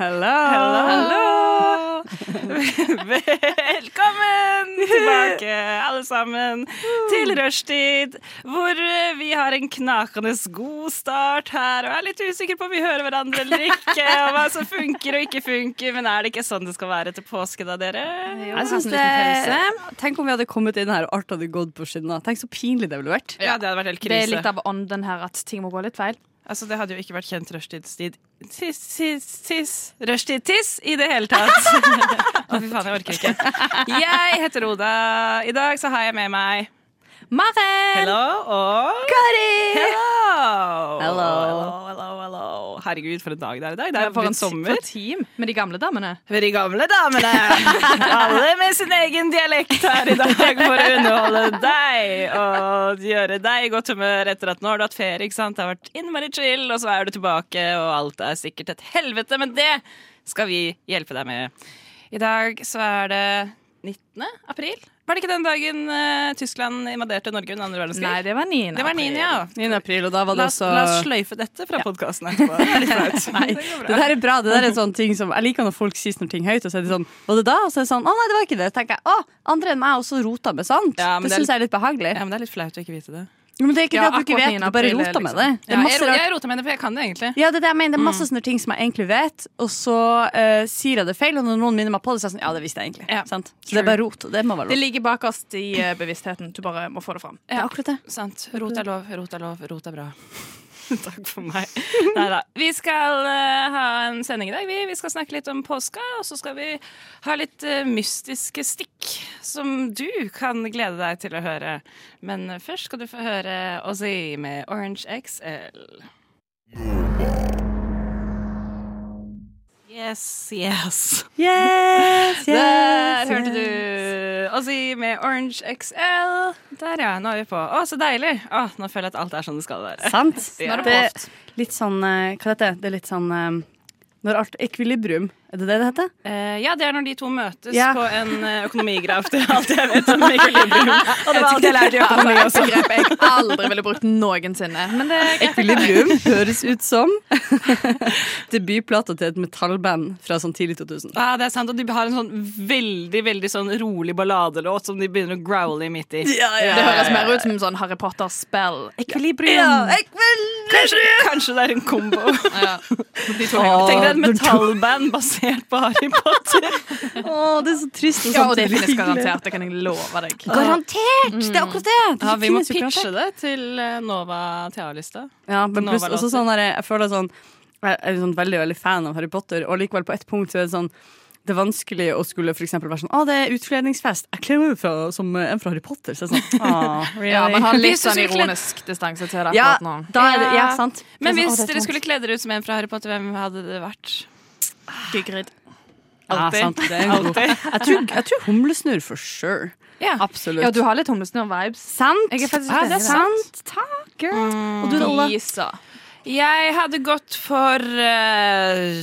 Hello. Hello! Hello. Velkommen tilbake, alle sammen, til rushtid, hvor vi har en knakende god start her, og er litt usikre på om vi hører hverandre eller ikke, og hva som funker og ikke funker, men er det ikke sånn det skal være til påske, da, dere? Jeg synes det, tenk om vi hadde kommet inn her og alt hadde gått på skinner. Tenk så pinlig det ville vært. Ja, det hadde vært helt krise. Det er litt av ånden her at ting må gå litt feil. Altså, det hadde jo ikke vært kjent rushtidstid Tiss, tiss, tiss. Rushtid-tiss i det hele tatt. Å, fy faen, jeg orker ikke. Jeg heter Oda. I dag så har jeg med meg Maren! Hello og Kari! Hello. Hello. hello, hello, hello. Herregud, for en dag det er i dag. Det er For en sommer. for team med de gamle damene. Med de gamle damene. Alle med sin egen dialekt her i dag for å underholde deg og gjøre deg i godt humør etter at nå har du hatt ferie. ikke sant? Det har vært innmari chill, og så er du tilbake, og alt er sikkert et helvete. Men det skal vi hjelpe deg med. I dag så er det 19. april. Var det ikke den dagen uh, Tyskland invaderte Norge under andre verdenskrig? Nei, det var 9. det var 9. ja. 9. april, og da var det også la oss sløyfe dette fra podkasten etterpå. Det er litt flaut. Nei, det der er bra. Det der er en sånn ting som Jeg liker når folk sier noe høyt, og så er det sånn Var det da? Og så er det sånn Å nei, det var ikke det. Så tenker jeg å, andre enn meg også rota med sant. Ja, det det syns jeg er litt behagelig. Ja, men det er litt flaut å ikke vite det. Men det er ikke Ja, det at du ikke vet, du bare roter med liksom. det. Det Ja, jeg, jeg roter med det, for jeg kan det egentlig. Ja, det er det jeg mener. Det er masse sånne ting som jeg egentlig vet, og så uh, sier jeg det feil, og når noen minner meg på det, så er jeg sånn Ja, det visste jeg egentlig. Ja. Sant? Så det er bare rot. Det må være lov. Det ligger bakerst i eh, bevisstheten. Du bare må få det fram. Er akkurat det. Sant. Rot er lov, rot er lov, rot er bra. Takk for meg. Neida. Vi skal uh, ha en sending i dag. Vi, vi skal snakke litt om påska, og så skal vi ha litt uh, mystiske stikk som du kan glede deg til å høre. Men først skal du få høre Ozzy med Orange XL. Yes, yes. Yes, Der hørte du Ozzy med Orange XL. Der, ja. Nå er vi på. Å, så deilig. Å, nå føler jeg at alt er sånn det skal være. Sant? Ja. Det er litt sånn eh, Hva heter det? Det er litt sånn eh, Når alt Ekvilibrium. Er det det det heter? Eh, ja, det er når de to møtes Ja. på en eh, økonomigraf. Det er alt jeg vet om ekvilibrium. Og det var alt jeg lærte i økonomi også. Grep jeg aldri ville brukt noensinne. Men det. Ekvilibrium høres ut som debutplata til et metallband fra sånn tidlig 2000. Ja, det er sant, og De har en sånn veldig veldig sånn rolig balladelåt som de begynner å growle midt i. Det høres mer ut som sånn Harry Potter-spill. ekvilibrium! Kanskje, kanskje det er en kombo. Ja. De to henger Deg et metallband basert på Harry Potter. oh, det er så trist og Ja, og det finnes garantert. Det kan jeg love deg. Garantert! Det er akkurat det. det Ja, Vi må pitche garantert. det til eh, Nova TA-liste. Ja, men pluss også sånn her, jeg føler sånn Jeg er sånn veldig veldig fan av Harry Potter, og likevel på et punkt så er det sånn det er vanskelig å skulle for eksempel være sånn Å, det er utkledningsfest. Jeg kler meg ut som en fra Harry Potter. Så sånn, ah, really? Ja, men ha litt sånn ironisk distanse til det ja, nå. da er det, ja, sant. Men hvis sånn, «Å, det er dere skulle kle dere ut som en fra Harry Potter, hvem hadde det vært? Gygrid. ja, alltid. Ja, det er god. Jeg tror, jeg tror humlesnurr for sure. Ja. Absolutt. Ja, du har litt humlesnurr-vibes. Sant! Jeg er faktisk ja, det er sant. Takk, girl. Og du Ola? Lisa. Jeg hadde gått for uh,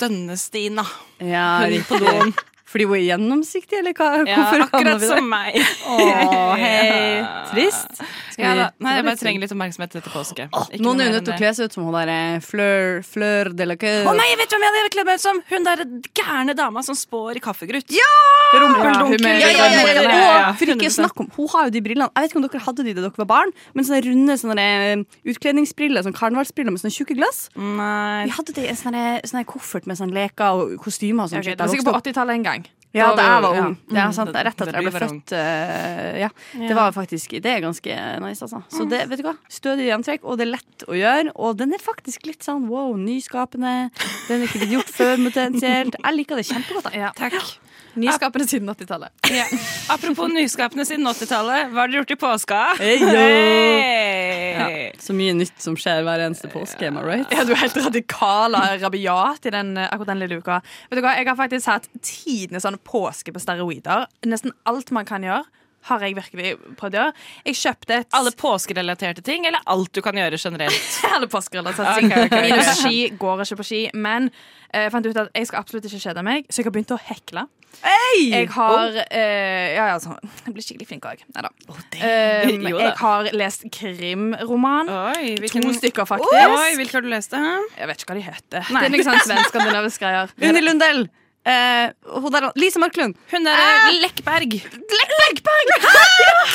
Stønne-Stina. Ja, Hun på riktig. doen. Fordi hun er gjennomsiktig, eller hva? Ja, Hvorfor akkurat som meg. Å, hei. Trist. Skal Ja, da. Nei, jeg bare trenger litt oppmerksomhet etter påske. Ikke Noen er nødt til å kle seg ut som hun der eh, Fleur, Fleur de la Coeur. Å nei, jeg vet hvem jeg hadde kledd meg ut som! Hun der gærne dama som spår i kaffegrutt. Ja! Rumpeldunkel. Ja, Ja, ja, ja, ja, Ja, ja. ja, ja. For ikke å snakke om Hun har jo de brillene. Jeg vet ikke om dere hadde de da dere var barn, men sånne runde sånne eh, utkledningsbriller, sånn karnevalsbriller med sånne tjukke glass. Nei. Vi hadde det i en sånn koffert med sånn leker og kostymer og sånn. Okay, det var sikkert på 80-tallet en gang. Ja, da jeg var ja. ung. Det er sant, det rett etter jeg ble født. eh, ja. Ja. Det var faktisk Det er ganske nice, altså. Så det, vet du hva? Stødig antrekk, og det er lett å gjøre. Og den er faktisk litt sånn wow, nyskapende. Den er ikke blitt gjort før, potensielt. Jeg liker det kjempegodt. Ja. Takk. Nyskapende siden 80-tallet. Ja. Apropos nyskapende siden 80-tallet, hva har dere gjort i påska? Hey! Hey! Ja, så mye nytt som skjer hver eneste påske, am I right? Ja, du er helt radikal og rabiat i den, akkurat den lille uka. Vet du hva, Jeg har faktisk hatt tidenes sånn påske på steroider. Nesten alt man kan gjøre, har jeg virkelig prøvd å gjøre. Jeg kjøpte et Alle påskerelaterte ting, eller alt du kan gjøre generelt? Alle påskerelaterte ting. Okay, okay, okay. Ski, går ikke på ski. Men jeg jeg fant ut at jeg skal absolutt ikke kjede meg, så jeg har begynt å hekle. Jeg har uh, Ja, ja, sånn. Jeg blir skikkelig flink òg. Nei da. Um, jeg har lest krimroman. Oi, To stykker, faktisk. Oi, hvilke har du lest? det? Jeg vet ikke hva de heter. Nei. Det er noe sånn svensk-skandinavisk greier. Unni Lundell! Eh, hun der, Lise Marklund. Hun der Lekkberg.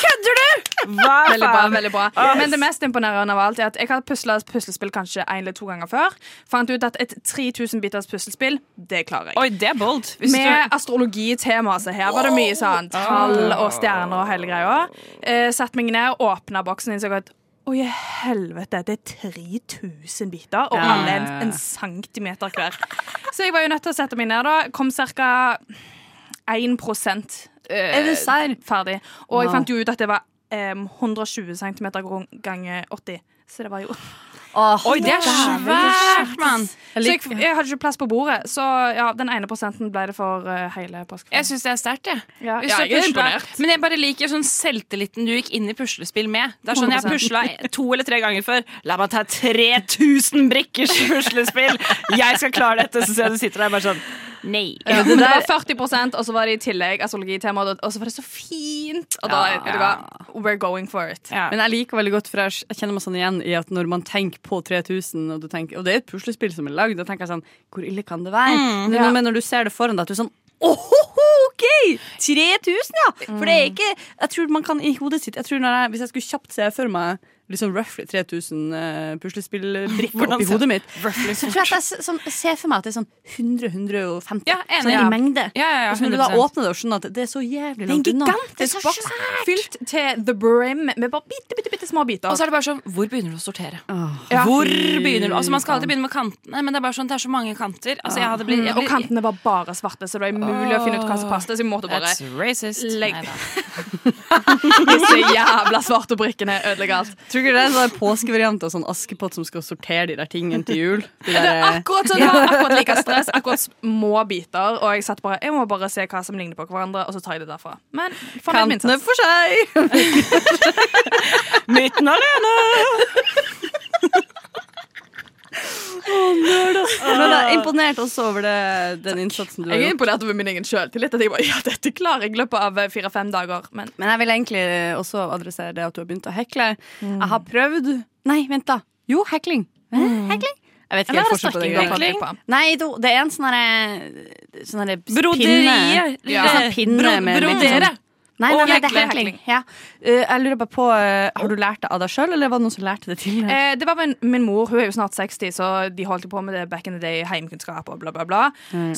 Kødder du?! Hva Veldig bra. veldig bra Men det mest imponerende av alt er at jeg har pusla puslespill kanskje en eller to ganger før. Fant ut at et 3000 biters puslespill, det klarer jeg. Oi, det er bold. Hvis Med du... astrologitema, så her var det mye sånn tall og stjerner og hele greia. Uh, satt meg ned, åpna boksen og innså at Oi, helvete, det er 3000 biter, og alle er en, en centimeter hver. Så jeg var jo nødt til å sette meg ned, da. Kom ca. 1 eh, Er ferdig. Og jeg fant jo ut at det var em, 120 cm ganger 80. Så det var jo Oi, det er svært, mann. Så jeg, jeg hadde ikke plass på bordet, så ja, den ene prosenten ble det for uh, hele påsken. Jeg syns det er sterkt, jeg. Ja, ja, jeg er imponert. Men jeg bare liker sånn selvtilliten du gikk inn i puslespill med. Det er sånn Jeg har 100%. pusla to eller tre ganger før. La meg ta 3000 brikkers puslespill! Jeg skal klare dette! Så ser jeg du sitter der bare sånn Nei. Ja, men det var 40% og så var det i tillegg astrologitema, og så var det så fint. Og da, Ja. ja. we're going for it. Ja. Men jeg liker veldig godt, for jeg kjenner meg sånn igjen i at når man tenker på 3000, og, du tenker, og det er et puslespill som er lagd, da tenker jeg sånn Hvor ille kan det være? men, ja. men når du ser det foran deg, at du er sånn Åhåhå, OK! 3000, ja! For det er ikke Jeg tror man kan i hodet sitt jeg tror når jeg, Hvis jeg skulle kjapt se for meg liksom roughly 3000 uh, puslespillbrikker oppi hodet mitt, Roughly så tror jeg at jeg sånn, ser for meg at det er sånn 100-150 Ja, sånn ja. i mengde. Ja, ja, ja, og så når du da åpner det og skjønner at det er så jævlig langt Det er en gigantisk boks fylt til the brim med bare bitte, bitte, bitte små biter. Og så er det bare sånn Hvor begynner du å sortere? Ja. Hvor begynner du? Altså Man skal alltid begynne med kantene, men det er bare sånn Det er så mange kanter. Altså jeg hadde blitt jeg og kantene var bare svarte, så det var umulig å finne ut hva som passet. Så jeg måtte bare That's racist. Legg- Neida. Disse jævla svarte brikkene ødelegger alt. Tror ikke det er en sånn påskevariant av sånn Askepott som skal sortere de der tingene til jul? De Det der, er eh, akkurat sånn, det var akkurat like stress, akkurat små biter. Og jeg satt bare, jeg må bare se hva som ligner på hverandre, og så tar jeg det derfra. Men fornøyd med Kantene for seg! Midten alene! Men jeg er imponert også over det, den innsatsen du har gjort. Jeg er imponert over min egen sjøltillit. At jeg bare, ja, dette klarer jeg i løpet av fire-fem dager. Men Men jeg vil egentlig også adressere det at du har begynt å hekle. Jeg har prøvd Nei, vent, da. Jo, hekling. Mm. Hekling? Jeg vet ikke helt forskjell på det. av? Nei, det er en sånn herre Sånn herre pinne. Ja. Sånn pinne Bro- brodere. Nei, nei, nei, det er hekling. Ja. Uh, jeg lurer bare på uh, Har du lært det av deg sjøl, eller var det noen som lærte det til deg? Eh, det var min, min mor, hun er jo snart 60, så de holdt på med det back in the day, heimkunnskap og bla, bla, bla.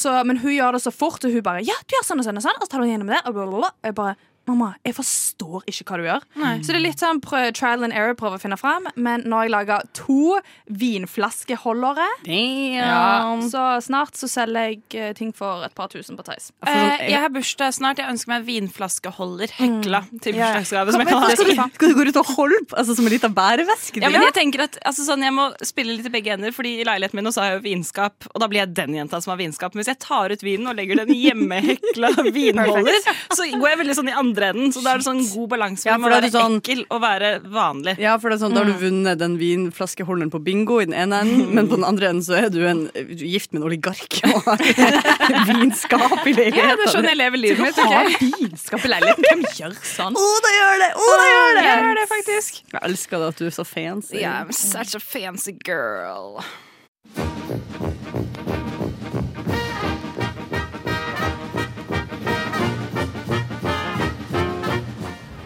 Så, men hun gjør det så fort, og hun bare Ja, du gjør sånn og sånn og sånn, og så tar hun gjennom det, og bla, bla, bla. Jeg bare Mamma, jeg forstår ikke hva du gjør. Så det er litt sånn prøv, trial and error, prøve å finne fram. Men nå har jeg laga to vinflaskeholdere ja, Så snart så selger jeg eh, ting for et par tusen på Theis. Eh, jeg har bursdag snart. Jeg ønsker meg vinflaskeholder hekla til Ja. bursdagsgave. Som jeg kan skal, du, gå ut og holde på altså, som en liten bæreveske? Ja, men jeg tenker at altså, sånn, jeg må spille litt i begge ender, Fordi i leiligheten min også så har jeg jo vinskap, og da blir jeg den jenta som har vinskap. Men hvis jeg tar ut vinen og legger den hjemmehekla vinholder, så går jeg veldig sånn i andre enden. Så da er det sånn god balanse Ja, mellom for å være det sånn- ekkel og være vanlig. Ja, for det er sånn, Da har du vunnet den vinflaskeholderen på bingo i den ene enden, men på den andre enden så er du, en, gift med en oligark og har vinskap i leiligheten. Ja, det er sånn jeg lever livet mitt. Har vinskap i leiligheten? Hvem gjør sånn? Å, det gjør det! Å, det gjør det! Jeg gjør det faktisk. Jeg elsker det at du er så fancy. Yeah, I'm such a fancy girl.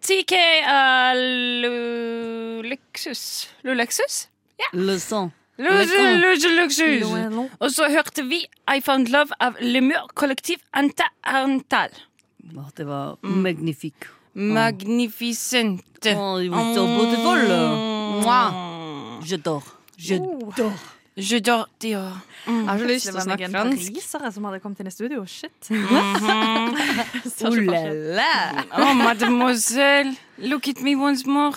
TK av Lulexus. Lulexus? Luson. Lulexus. Og så hørte vi I Found Love av Lemur Kollektiv Anta Arntal. Å, det var magnifique. Magnificente. Oh, you were so beautiful. Mwah. J'adore. J'adore. Je Mm. Jeg har så lyst til å var snakke noen fransk. parisere som hadde kommet inn i studio. Shit. Oh la la. Oh, mademoiselle, look at me once more.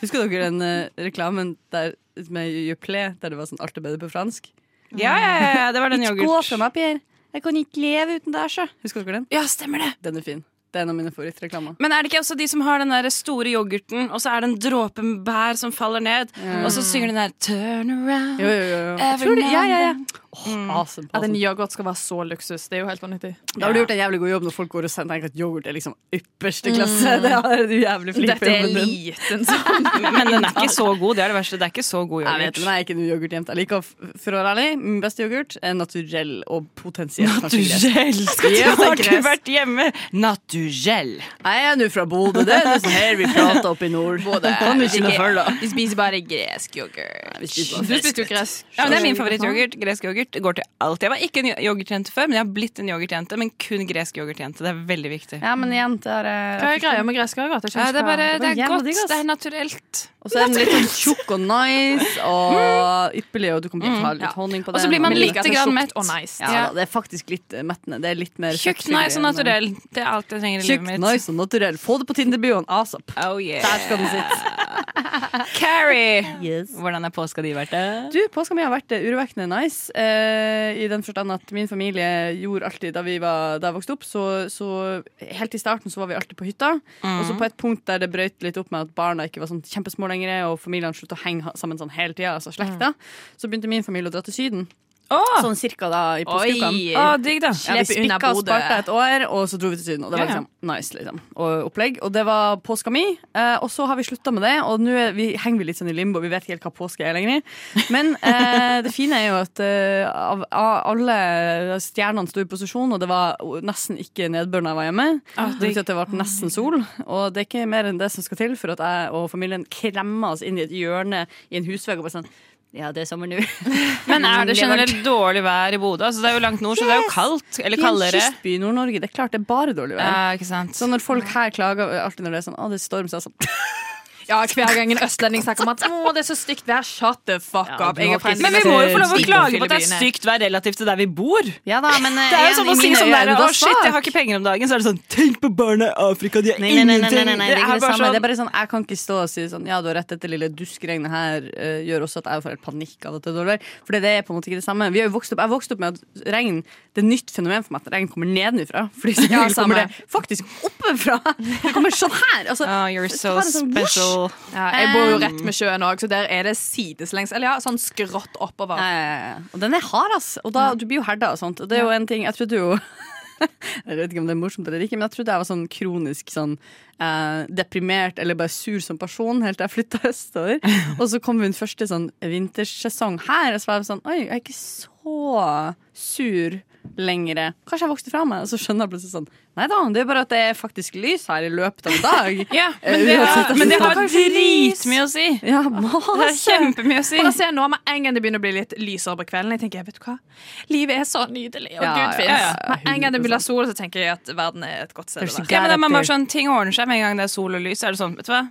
Husker dere den uh, reklamen der, med Juplé, der det var sånn alt er bedre på fransk? Ja, ja, ja, ja, det var den Ikke gå yoghurt. fra meg, Pierre. Jeg kan ikke leve uten deg, sjø. Husker dere den? Ja, stemmer det. Den er fin. Det er en av mine favorittreklamer. Men er det ikke også de som har den der store yoghurten, og så er det en dråpe bær som faller ned, og så synger den der Turn around. Jo, jo, jo. Every tror det, ja, ja, ja. Åh, awesome, At en yoghurt skal være så luksus, det er jo helt vanvittig. Da har du gjort en jævlig god jobb når folk går og tenker at yoghurt er liksom ypperste klasse. Det er du jævlig flink Dette er liten sånn. Men den er ikke så god. Det er det verste. Det er ikke så god yoghurt. Jeg vet den yoghurt. er ikke noe yoghurtjente. Jeg liker, for å være ærlig, min beste yoghurt er naturell og potensielt kanskje Skal Naturell. Ja, Har du vært hjemme? Naturell. Jeg er nå fra Bodø. Det er det som her vi prater oppe i nord. Kan vi ikke noe for, da? Vi spiser bare gresk yoghurt. Du spiser bare Du jo gresk. Ja, men det er min favorittyoghurt. Gresk yoghurt. Det går til alt. Jeg var ikke en yoghurtjente før, men jeg har blitt en yoghurtjente. Men kun gresk yoghurtjente. Det er veldig viktig. Ja, men jenter er eh, Hva er greia med gresk yoghurt? Ja, det er bare det, Det er godt. digg. Det er naturelt. Og så er den litt sånn tjukk og nice og ypperlig, og du kan ta litt honning på den. Og så blir man litt grann mett. og nice. ja. Det er faktisk litt eh, mettende. Det er litt mer Tjukt, nice og naturell. Det er alt jeg trenger i livet mitt. nice og naturell. Få det på Tinder-bioen asap. Oh yeah. Der skal den sitte. Carrie! Yes. Hvordan er påska di vært? det? Du, Påska mi har vært eh, urovekkende nice. Eh, I den forstand at min familie gjorde alltid Da, vi var, da jeg vokste opp, så, så helt i starten så var vi alltid på hytta. Og så på et punkt der det brøt litt opp med at barna ikke var sånn kjempesmå lenger, og familiene sluttet å henge sammen sånn hele tida, altså slekta, så begynte min familie å dra til Syden. Åh, Sånn cirka da i påskeukene. Digg, da. Ja, vi spikka og Bodø. et år, og så dro vi til Syden. Og det var Ja, ja. liksom nice liksom og opplegg. Og det var påska mi. Eh, og så har vi slutta med det, og nå er vi, henger vi litt sånn i limbo. Vi vet ikke helt hva påske er lenger. Men eh, det fine er jo at eh, av, av alle stjernene sto i posisjon, og det var nesten ikke nedbør da jeg var hjemme. Ah, det betyr at det ble nesten sol, og det er ikke mer enn det som skal til for at jeg og familien klemmer oss inn i et hjørne i en husvegg og bare sånn ja, det er sommer nå. Men er det Det generelt dårlig vær i Bodø? Altså, det er jo langt nord, så det er jo kaldt. Eller I en kystby i Nord-Norge. Det er klart det er bare dårlig vær. Ja, ikke sant. Så når folk her klager alltid når det er sånn, å det er storm, så er det sånn Ja, Hver gang en østlending snakker om at å, det er så stygt vær, shut the fuck Ja, up. Er Men vi må jo få lov å klage på at det er stygt vær relativt til der vi bor. Ja da, men Det er jo sånn å si sånn der, å shit, jeg har ikke penger om dagen, så er det sånn Tenk på barna i Afrika, de har Nei, nei, nei, nei, ingenting. nei, det er ikke det bare samme. Det er sånn bare sånn, Jeg kan ikke stå og si sånn Ja, du har rett, dette lille duskregnet her eh, gjør også at jeg får helt panikk av at det er dårlig vær. For det er på en måte ikke det samme. Vi har jo vokst opp, jeg har vokst opp med at regn Det er nytt fenomen for meg at regn kommer nedenfra. Fordi så Ja, kommer det faktisk oppefra. Det kommer sånn her. Altså, Oh, you're so Ja, jeg bor jo rett med sjøen òg, så der er det sideslengs. Eller ja, sånn skrått oppover. Ja. Og den er hard, ass. Og da, du blir jo herda og sånt. Og det er jo en ting Jeg trodde jo Jeg vet ikke om det er morsomt eller ikke, men jeg trodde jeg var sånn kronisk sånn eh, deprimert eller bare sur som person helt til jeg flytta østover. Og så kom min første sånn vintersesong her, og så var jeg sånn Oi, jeg er ikke så sur lenger. Kanskje jeg vokste fra meg, og så skjønner jeg plutselig sånn Nei da, det er bare at det er faktisk lys her i løpet av en dag. Ja, Eh, men det har, men det har dritmye å si. Ja, Det har masse. kjempemye å si. Og da ser jeg nå med en gang det begynner å bli litt lysere på kvelden, jeg tenker, vet du hva? Livet er så nydelig, og Ja, Gud ja, ja, ja, Med en gang det blir sol, så tenker jeg at verden er et godt sted å være. Ja, men det er sånn, Ting ordner seg med en gang det er sol og lys. Er det sånn, vet du hva?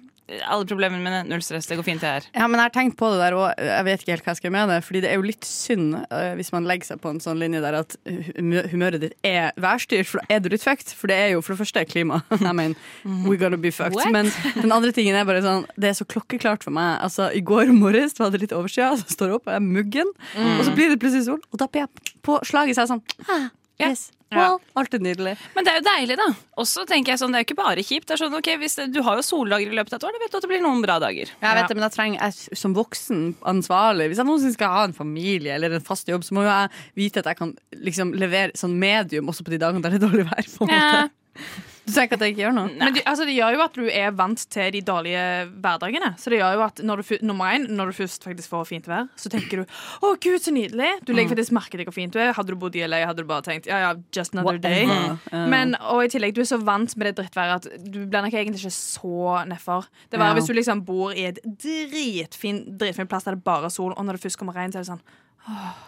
Alle problemene mine, null stress, det går fint det her. Ja, men jeg har tenkt på det der, og jeg vet ikke helt hva jeg skal mene. Fordi det er jo litt synd eh, hvis man legger seg på en sånn linje der at humøret ditt er værstyrt, for da er du litt fucked. For det er jo for det første klima. I mean, we're gonna be fucked. What? Men den andre tingen er bare sånn, det er så klokkeklart for meg. Altså, I går morges var det litt overskya, så står jeg opp og er muggen, og så blir det plutselig sol, og da blir jeg på slaget så er jeg sånn ah. Yes. Well, alltid nydelig. Men det er jo deilig, da. Også tenker jeg sånn, det er jo ikke bare kjipt. Det er sånn, okay, hvis det, Du har jo soldager i løpet av et år, da vet du at det blir noen bra dager. Jeg vet det, men jeg trenger jeg, som voksen ansvarlig Hvis jeg noensinne skal ha en familie eller en fast jobb, så må jo jeg vite at jeg kan liksom levere sånn medium også på de dagene der det er dårlig vær. på en Ja. Du tenker at jeg ikke gjør noe? Men det, altså, det gjør jo at du er vant til de dårlige hverdagene. Så det gjør jo at når du, nummer én, når du først faktisk får fint vær, så tenker du 'Å, gud, så nydelig'. Du legger faktisk merke til hvor fint du er. Hadde du bodd i LA, hadde du bare tenkt 'ja, ja, just another day'. Men, og i tillegg, du er så vant med det drittværet at du blir nok egentlig ikke så nedfor. Det Ja. hvis du liksom bor i et dritfin, dritfin plass der det bare er sol, og når det først kommer regn, så er det sånn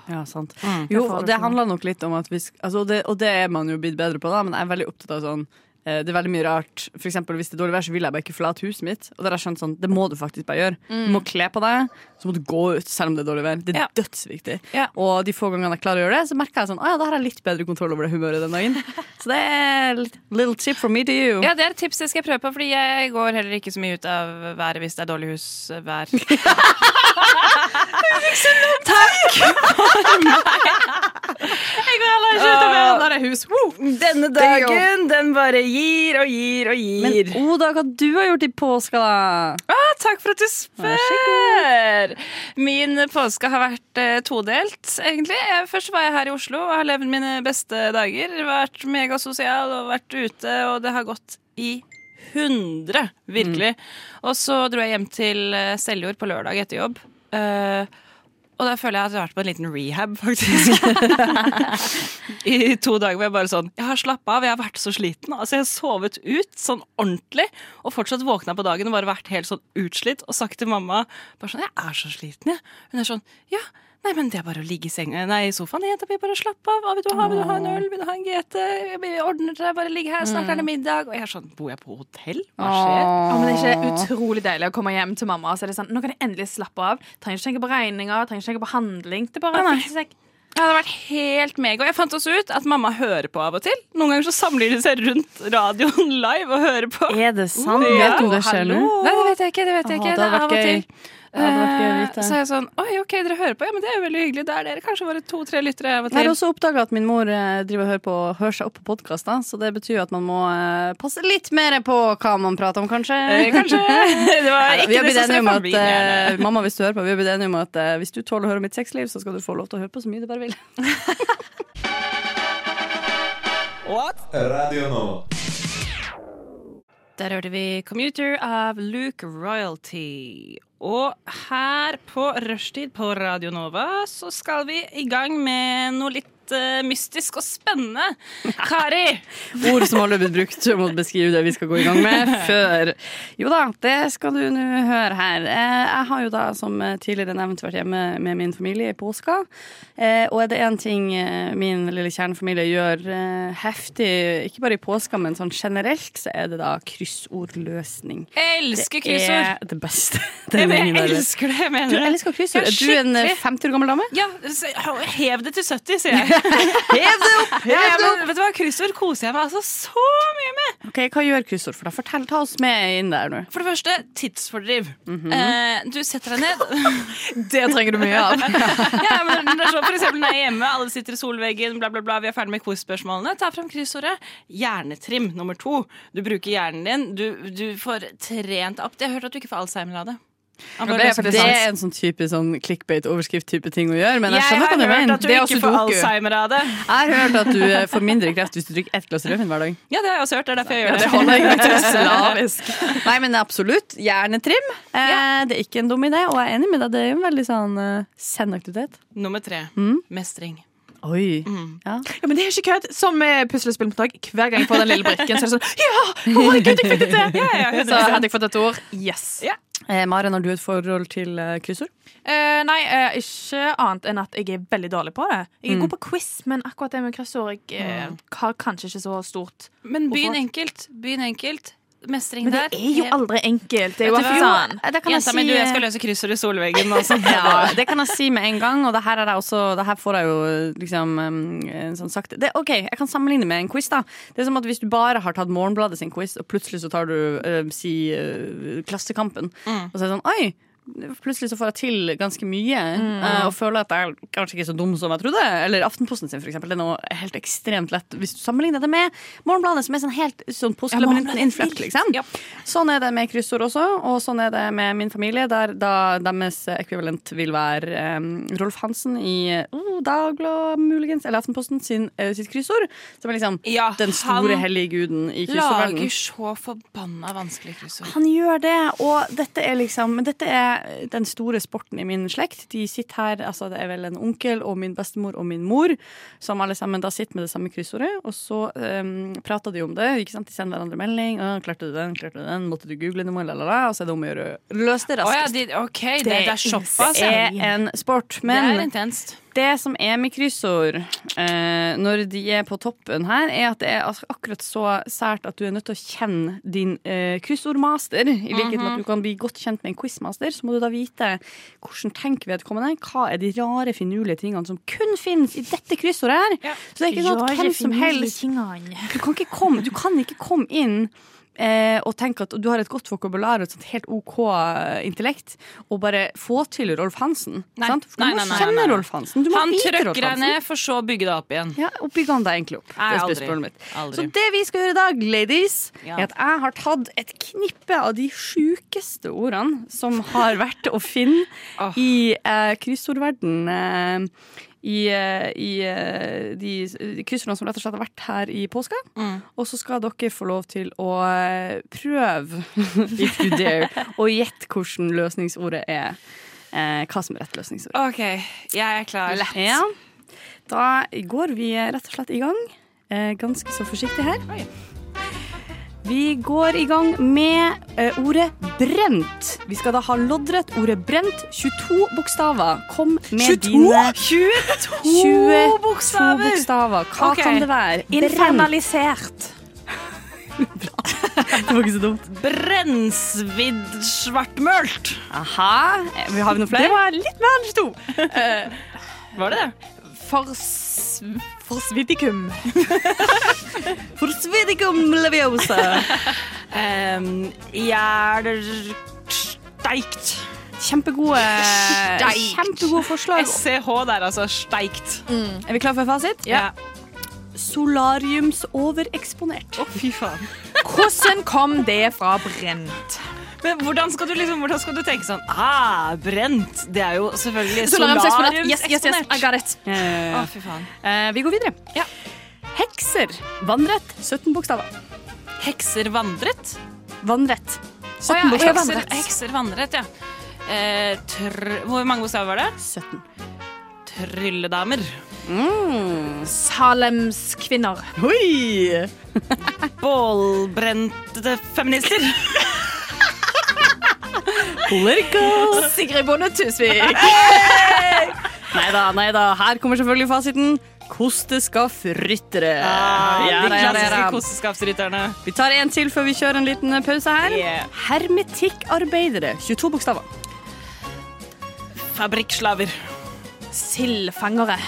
Ja, sant. Mm. Jo, og det handler nok litt om at vi altså, det, Og det er man jo blitt bedre på, da, men jeg er veldig opptatt av sånn det er veldig mye rart. For eksempel, hvis det er dårlig vær, så vil jeg bare ikke forlate huset mitt. Og da har jeg skjønt sånn, Det må du faktisk bare gjøre. Du må kle på deg, så må du gå ut selv om det er dårlig vær. Det er Ja. dødsviktig. Ja. Og de få gangene jeg klarer å gjøre det, så merker jeg sånn, å ja, da har jeg litt bedre kontroll over det humøret den dagen. Så det er litt little tip from me to you. Ja, det er et tips jeg skal prøve på, fordi jeg går heller ikke så mye ut av været hvis det er dårlig husvær. Jeg går heller ikke ut av været når det er hus. Denne dagen, den bare gir og gir og gir. Men. Oda, hva du har gjort i påska, da? Ah, takk for at du spør! Min påske har vært eh, todelt, egentlig. Jeg, først var jeg her i Oslo og har levd mine beste dager. Vært megasosial og vært ute, og det har gått i hundre, virkelig. Og så dro jeg hjem til eh, Seljord på lørdag etter jobb. Eh, og da føler jeg at jeg har vært på en liten rehab, faktisk. I to dager hvor jeg bare sånn Jeg har slappa av, jeg har vært så sliten. Altså Jeg har sovet ut sånn ordentlig, og fortsatt våkna på dagen og bare vært helt sånn utslitt og sagt til mamma bare sånn Jeg er så sliten, jeg. Hun er sånn Ja, nei, men det er bare å ligge i senga Nei, i sofaen. Jenta mi, bare slappe av. Hva vil du ha? Vil du ha en øl? Vil du ha en GT? Vi ordner det. Bare ligg her, snart er det middag. Og jeg er sånn Bor jeg på hotell? Hva skjer? Åh, men det er ikke utrolig deilig å komme hjem til mamma og så er det sånn, nå kan jeg endelig slappe av. Trenger ikke tenke på regninger, trenger ikke tenke på handling. Det bare Nei, nei. fikser seg. Det hadde vært helt mega. Og jeg fant også ut at mamma hører på av og til. Noen ganger så samler de seg rundt radioen live og hører på. Er det sant? Ja, vet du om det skjer nå? Nei, det vet jeg ikke. det vet jeg Åh, ikke. det det er av og gøy. til. Eh. Så er jeg sånn Oi, OK, dere hører på. Ja, men det er jo veldig hyggelig. Det er dere kanskje bare to-tre lyttere av og Jeg har også oppdaga at min mor eh, driver og hører, på, hører seg opp på podkaster, så det betyr jo at man må eh, passe litt mer på hva man prater om, kanskje. Eh, Kanskje. Det var ikke vi har det blitt som enige skrev om at eh, Mamma, hvis du hører på, vi har blitt enige om at hvis du tåler å høre om mitt sexliv, så skal du få lov til å høre på så mye du bare vil. Radio nå. Der hørte vi 'Commuter' av Luke Royalty. Og her på rushtid på Radio Nova så skal vi i gang med noe litt eh, mystisk og spennende. Kari! Ord som alle har blitt brukt om å beskrive det vi skal gå i gang med før. Jo da, det skal du nå høre her. Eh, Jeg har jo da, som tidligere nevnt, vært hjemme med min familie i påska. Eh, Og er det én ting min lille kjernefamilie gjør heftig, ikke bare i påska, men sånn generelt, så er det da kryssordløsning. Jeg elsker Det kryssord. er det beste. Jeg, Den elsker det, Du mener jeg. elsker kryssord. Er du en eh, 50 år gammel dame? Ja, hev det til 70, sier jeg. Hev det opp! Ja, ja, men vet du hva, Kryssord koser jeg meg altså så mye med. Ok, Hva gjør kryssord for deg? Fortell, Ta oss med inn der nå. For det første, tidsfordriv. eh, du setter deg ned. Det trenger du mye av. ja, men det er så, for eksempel når jeg er hjemme, alle sitter i solveggen, bla, bla, bla, vi er ferdig med quiz-spørsmålene. Ta fram kryssordet. Hjernetrim nummer to. Du bruker hjernen din. Du, du får trent opp. Jeg har hørt at du ikke får Alzheimer av det. Han det er Det er en sånn type sånn clickbait-overskrift-type ting å gjøre. Men jeg Jeg har hørt at du Det ikke får Alzheimer av det. Jeg har hørt at du eh, får mindre kreft hvis du drikker ett glass rødvin hver dag. Ja, det har jeg også hørt. Det er derfor jeg gjør Det det. holder jeg slavisk. Nei, men absolutt. Hjernetrim. Eh, Det er ikke en dum idé, og jeg er enig med deg. Det er en veldig sånn uh, send aktivitet. Nummer tre. Mestring. Oi. Ja, men det er ikke kødd. Som med puslespill på dag. Hver gang jeg får den lille brikken, så er det sånn Ja! Å, herregud, jeg fikk det til! Ja, ja, Så hadde jeg fått et ord. Yes. Ja. Eh, Maren, har du et forhold til eh, kryssord? Eh, nei, eh, ikke annet enn at jeg er veldig dårlig på det. Jeg er god på quiz, men akkurat det med kryssord jeg, eh, har kanskje ikke så stort. Men begynn enkelt. Begynn enkelt. Mestring Men det er jo aldri enkelt. Det er jo Vet hva? Eh, Det kan jeg Jenta si mi, du, jeg eh, skal løse kryssord i solveggen. Altså. Ja, det kan jeg si med en gang, og det her, er også, det her får jeg jo liksom um, sånn sakte det, OK, jeg kan sammenligne med en quiz, da. Det er som at hvis du bare har tatt Morgenbladet sin quiz, og plutselig så tar du uh, si uh, Klassekampen, og så er det sånn Oi! Plutselig så får jeg til ganske mye. eh, og føler at jeg er kanskje ikke så dum som jeg trodde. Eller Aftenposten sin, for eksempel. Det er noe helt ekstremt lett hvis du sammenligner det med Morgenbladet, som er sånn helt sånn postlabyrinten innfløkt, liksom. Sånn er det med kryssord også, og sånn er det med min familie, der da deres ekvivalent vil være um, Rolf Hansen i uh, Dagbladet, muligens, eller Aftenposten sin, uh, sitt kryssord. Som er liksom Ja, den store han hellige guden i kryssordverdenen. Lager så forbanna vanskelig kryssord. Han gjør det, og dette er liksom dette er den store sporten i min slekt. De sitter her, altså det er vel en onkel og min bestemor og min mor som alle sammen da sitter med det samme kryssordet, og så um, prater de om det. ikke sant? De sender hverandre melding. 'Klarte du den? Klarte du den? Måtte du google noe?' Lalala, og så er det om å gjøre løse det Å ja, de, okay, det, det er såpass. det er en sport, Det er intenst. Det som er med kryssord eh, når de er på toppen her, er at det er akkurat så sært at du er nødt til å kjenne din eh, kryssordmaster. I likhet med at du kan bli godt kjent med en quizmaster, så må du da vite hvordan tenker vedkommende. Hva er de rare, finurlige tingene som kun finnes i dette kryssordet her? Så det er ikke sånn at hvem som helst du kan ikke komme, du kan ikke komme inn eh, og tenke at du har et godt vokabular og et sånt helt OK intellekt, og bare få til Rolf Hansen. Nei. Sant? For du Nei, må nei, kjenne. Rolf Hansen. Han trykker deg ned, for så å bygge deg opp igjen. Ja, og bygger han deg egentlig opp? Nei, det aldri. Aldri. Så det vi skal gjøre i dag, ladies, Ja. er at jeg har tatt et knippe av de sjukeste ordene som har vært å finne oh. i eh, kryssordverden. Eh, i, eh, i eh, de, kryssordene som rett og slett har vært her i påska. Mm. Og så skal dere få lov til å eh, prøve, if you dare, og gjette hvordan løsningsordet er. Eh, hva som er rett løsningsord. OK, jeg er klar. Ja. Da går vi rett og slett i gang. Eh, ganske så forsiktig her. Oi. Vi går i gang med eh, ordet brent. Vi skal da ha loddrett ordet brent. 22 bokstaver. Kom med 22? dine 22 22 bokstaver! bokstaver. Hva okay. kan det være? Infernalisert. Infernalisert. Det var ikke så dumt. Brennsvidd svartmølt. Aha. Eh, Vi har vi noen flere? Det var litt mer enn 22. Var det det? Fors... Forsvidikum. Forsvidikum leviosa. Um, Jernsteikt. Kjempegode, Steikt. kjempegode forslag. SCH der, altså. Steikt. Er vi klare for fasit? Ja. Solariumsovereksponert. Å, fy faen. Hvordan kom det fra brent? Men hvordan skal du liksom, hvordan skal du tenke sånn Ah, brent. Det er jo selvfølgelig Solariumseksponert. Yes, yes, yes, I got it. Eh, Å, fy faen. eh, vi går videre. Ja. Hekser. Vannrett. 17 bokstaver. Hekser vandret? Vannrett. 17 oh, ja, bokstaver. hekser, hekser vandret, ja. Eh, tr hvor mange bokstaver var det? 17. Trylledamer. Salems kvinner. Oi! Bålbrente feminister. Political. Sigrid Bonde Tusvik. Nei da, nei da. Her kommer selvfølgelig fasiten. Kosteskaffryttere. Ah, Ja, de klassiske da. Vi tar en til før vi kjører en liten pause her. Yeah. Hermetikkarbeidere. 22 bokstaver. Fabrikkslaver. Sildfangere.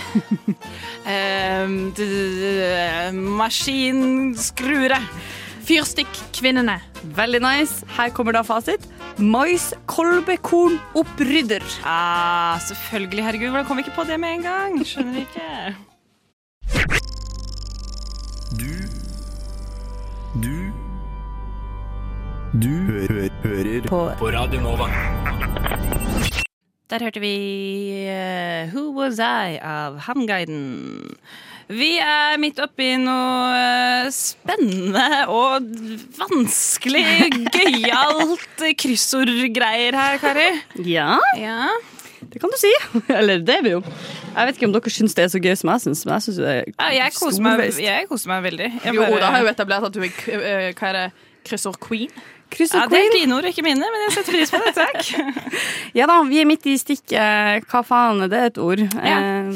D- Maskinskruere. Fyrstikkvinnene. Veldig nice. Her kommer da fasit. Mais-kolbekornopprydder. Ah, selvfølgelig. Herregud, hvordan kom vi ikke på det med en gang? Skjønner ikke. Du hø hø hører på. på Radio Nova. Der hørte vi uh, Who Was I av Hamguiden. Vi er midt oppi noe eh, spennende og vanskelig, gøyalt kryssordgreier her, Kari. Ja, Ja. det kan du si. Eller det er vi jo. Jeg vet ikke om dere syns det er så gøy som jeg syns, men jeg syns det er Ja, jeg, koser meg, jeg koser meg veldig. Jeg Jo, bare- Oda har jo etablert at du er eh, hva er det, kryssord queen. og ja, det er dine ord, ikke mine, men jeg setter pris på det. Takk. Ja da, vi er midt i stikket. Hva faen, er det et ord? Ja. Eh,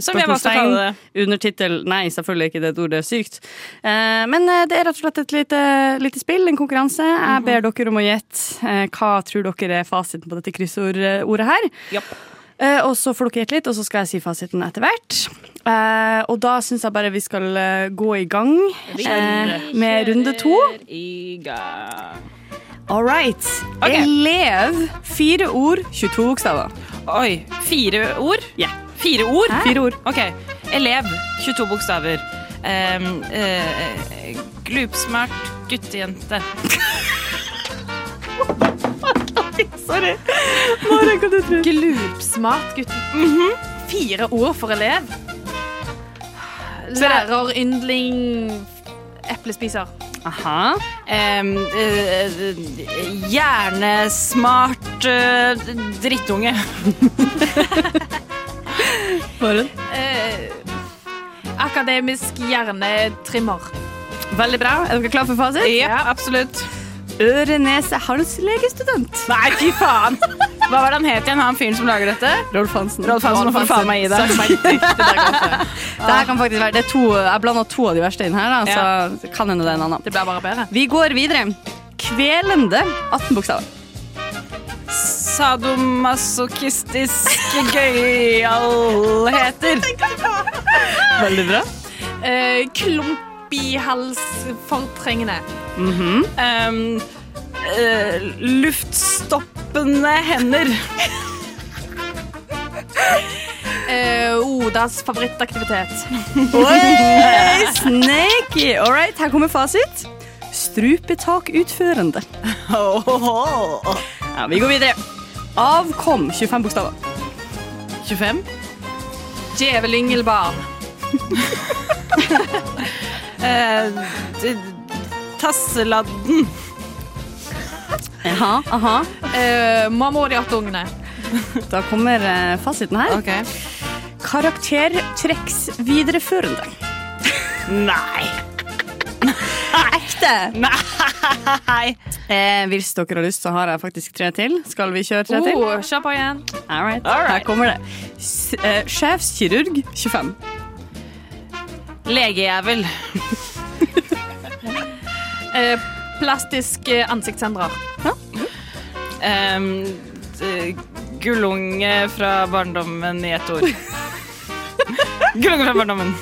Som jeg valgte å kalle det. Undertittel Nei, selvfølgelig er ikke det et ord, det er sykt. Eh, men eh, det er rett og slett et lite, lite spill, en konkurranse. Jeg ber dere om å gjette hva tror dere er fasiten på dette kryssordordet her. Japp. Eh, og så får dere gjette litt, og så skal jeg si fasiten etter hvert. Eh, og da syns jeg bare vi skal eh, gå i gang med runde to. I gang. All right. Okay. Elev. Fire ord, 22 bokstaver. Oi. Fire ord? Ja. Fire ord? Fire ord. Ok. Elev. 22 bokstaver. Um, eh, glupsmart guttejente. Sorry. Maren, hva du tror Glupsmart gutt. Fire ord for elev. Lærer, yndling, eplespiser. Aha. Um, eh, hjernesmart uh, drittunge. Maren. Akademisk hjernetrimmer. Veldig bra. Er dere klare for fasit? Ja, absolutt. Øre-nese-hals-legestudent. Nei, fy faen! Hva var det han het igjen, han fyren som lager dette? Rolf Hansen. Rolf Hansen, Rolf Hansen. faen meg i det. Det her kan faktisk være det to, Jeg blanda to av de verste inn her, da, så det kan hende det er en annen. Det blir bare bedre. Vi går videre. Kvelende 18 bokstaver. Sadomasochistiske gøyalheter. Veldig bra. Eh, klump i -hmm. Um, uh, luftstoppende hender. uh, Odas favorittaktivitet. Oi, Snaky! All right, her kommer fasit. Strupetakutførende. Ja, vi går videre. Avkom 25 bokstaver. 25. Djevelyngelbarn. Eh, tasseladden. Jaha, aha. Eh, Mamma og de åtte ungene. Da kommer eh, fasiten her. Ok. Karaktertrekksvidereførende. Nei. Ekte! Nei. Eh, hvis dere har lyst, så har jeg faktisk tre til. Skal vi kjøre tre til? Oh, Kjør på igjen. All right. All right. Her kommer det. S eh, sjefskirurg 25. Legejævel. Eh, plastisk eh, ansiktsendrer. Um, d- gullunge fra barndommen i ett ord. gullunge fra barndommen.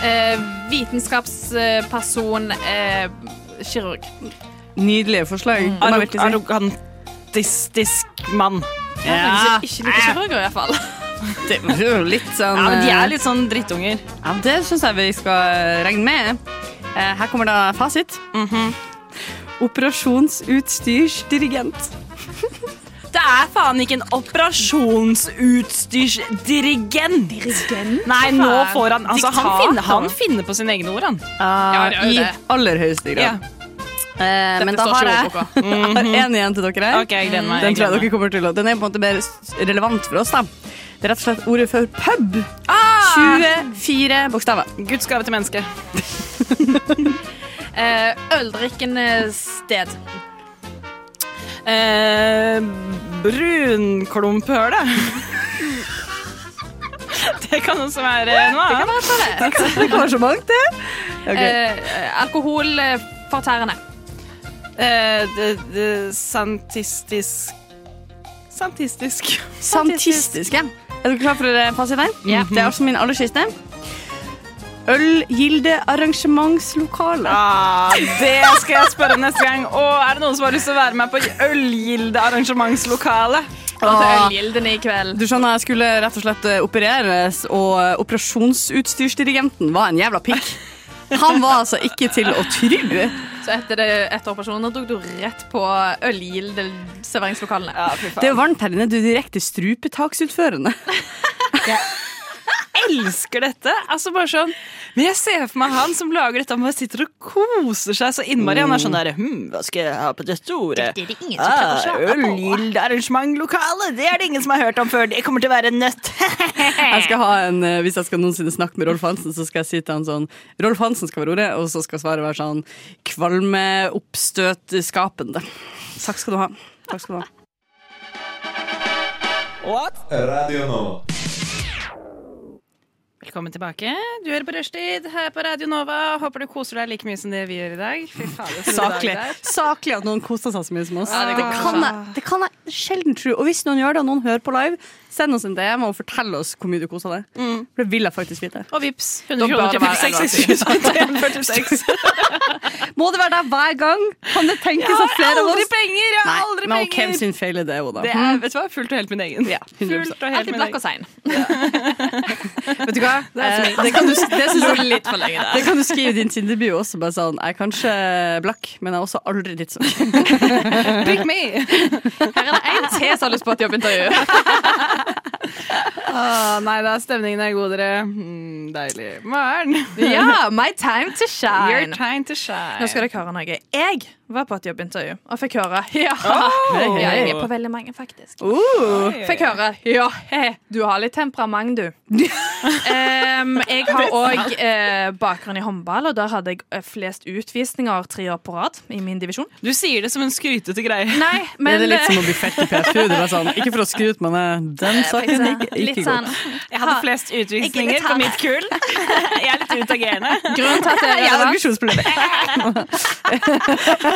Eh, vitenskapsperson. Eh, kirurg. Nydelige forslag. det må jeg virkelig si. arrogantistisk mann. Ja, Ikke, ikke like kirurger, iallfall. Det var jo litt sånn Ja, men De eh, er litt sånn drittunger. Ja, det syns jeg vi skal regne med. Eh, her kommer da fasit. Mhm. Operasjonsutstyrsdirigent. Det er faen ikke en operasjonsutstyrsdirigent. Dirigent? Nei, nå får han Altså, han finner, han finner på sine egne ord, han. Ja, er jo I det. aller høyeste grad. Ja. Uh, men da har jeg jeg har en igjen til dere her. Ok, jeg gleder meg. Den tror jeg dere kommer til å Den er på en måte mer relevant for oss. da Det er rett og slett ordet for pub. Ah! 24 bokstaver. Guds gave til mennesket. Eh, øldrikkende sted. Eh, Brunklumpøle. Det kan også være noe annet. Det kan være så mangt, det. Okay. Eh, alkoholfortærende. Eh, det- det- Santistisk Santistisk. Santistisk, ja. Er du klar for eh, fasiten? Ja. Det er altså min aller siste. Ølgildearrangementslokale. Ah, det skal jeg spørre neste gang. Og er det noen som har lyst til å være med på ølgildearrangementslokale? Ah. i kveld. Du skjønner, jeg skulle rett og slett eh, opereres, og eh, operasjonsutstyrsdirigenten var en jævla pikk. Han var altså ikke til å tru. Så etter, det, etter operasjonen tok du rett på ølgilde-serveringslokalene. Det er varmt her inne. Du er direkte strupetaksutførende. Elsker dette. Altså bare sånn Men jeg ser for meg han som lager dette, han bare sitter og koser seg så innmari. Han er sånn der hm, Hva skal jeg ha på dette ordet? Det er det ingen som Ah, Ølgilde-arrangementlokale. Det er det ingen som har hørt om før. Det kommer til å være en nøtt. Jeg skal ha en, eh, hvis jeg skal noensinne snakke med Rolf Hansen, så skal jeg si til han sånn Rolf Hansen skal være ordet, og så skal svaret være sånn kvalmeoppstøtskapende. Takk skal du ha. Takk skal du ha. What? Radio Nova. Velkommen tilbake. Du hører på Rushtid her på Radio Nova. Håper du koser deg like mye som det vi gjør i dag. Fy faen, Saklig. Saklig at noen koser seg så mye som oss. Ja, det det, kan jeg, det kan jeg sjelden tro. Og hvis noen gjør det, og noen hører på live, send oss en DM og fortell oss hvor mye du koser deg. For det vil jeg faktisk vite. Og vips. Da 100 bør kroner det være til 46. Må det være der hver gang? Kan det tenkes at flere av oss Jeg har Aldri penger! Jeg har Nei, penger men hvem sin feil er det, Oda? Det er vet du hva, fullt og helt min egen. Ja, 100%. fullt og helt min blakk egen. og sein. Vet du hva? Eh, det kan du, det synes jeg, Litt for lenge der. det kan du skrive i din Tinder-bio også. Bare sånn, jeg er kanskje blakk, men jeg er også aldri drittsekk. Pick me! Her er det en til som har lyst på et jobbintervju. Ah, nei da, stemningen er god, dere. Mm, deilig. Morgen. Ja, my time to shine. Your time to shine. Nå skal dere høre noe. Jeg var på et jobbintervju og fikk høre Ja, Oh! ja jeg er på veldig mange, faktisk. Uh, Fikk høre Ja, he, du har litt temperament, du. um, jeg har òg eh, bakgrunn i håndball, og der hadde jeg eh, flest utvisninger tre år på rad i min divisjon. Du sier det som en skrytete greie. Nei, det er litt eh, som å bli fett i PFU. Det var sånn, ikke for å skryte, men eh, den saken gikk ikke, ikke sånn godt. Jeg hadde flest utvisninger på mitt kull. Jeg er litt utagerende. Grunnen til at er Jeg har relevant aggresjonsproblemer.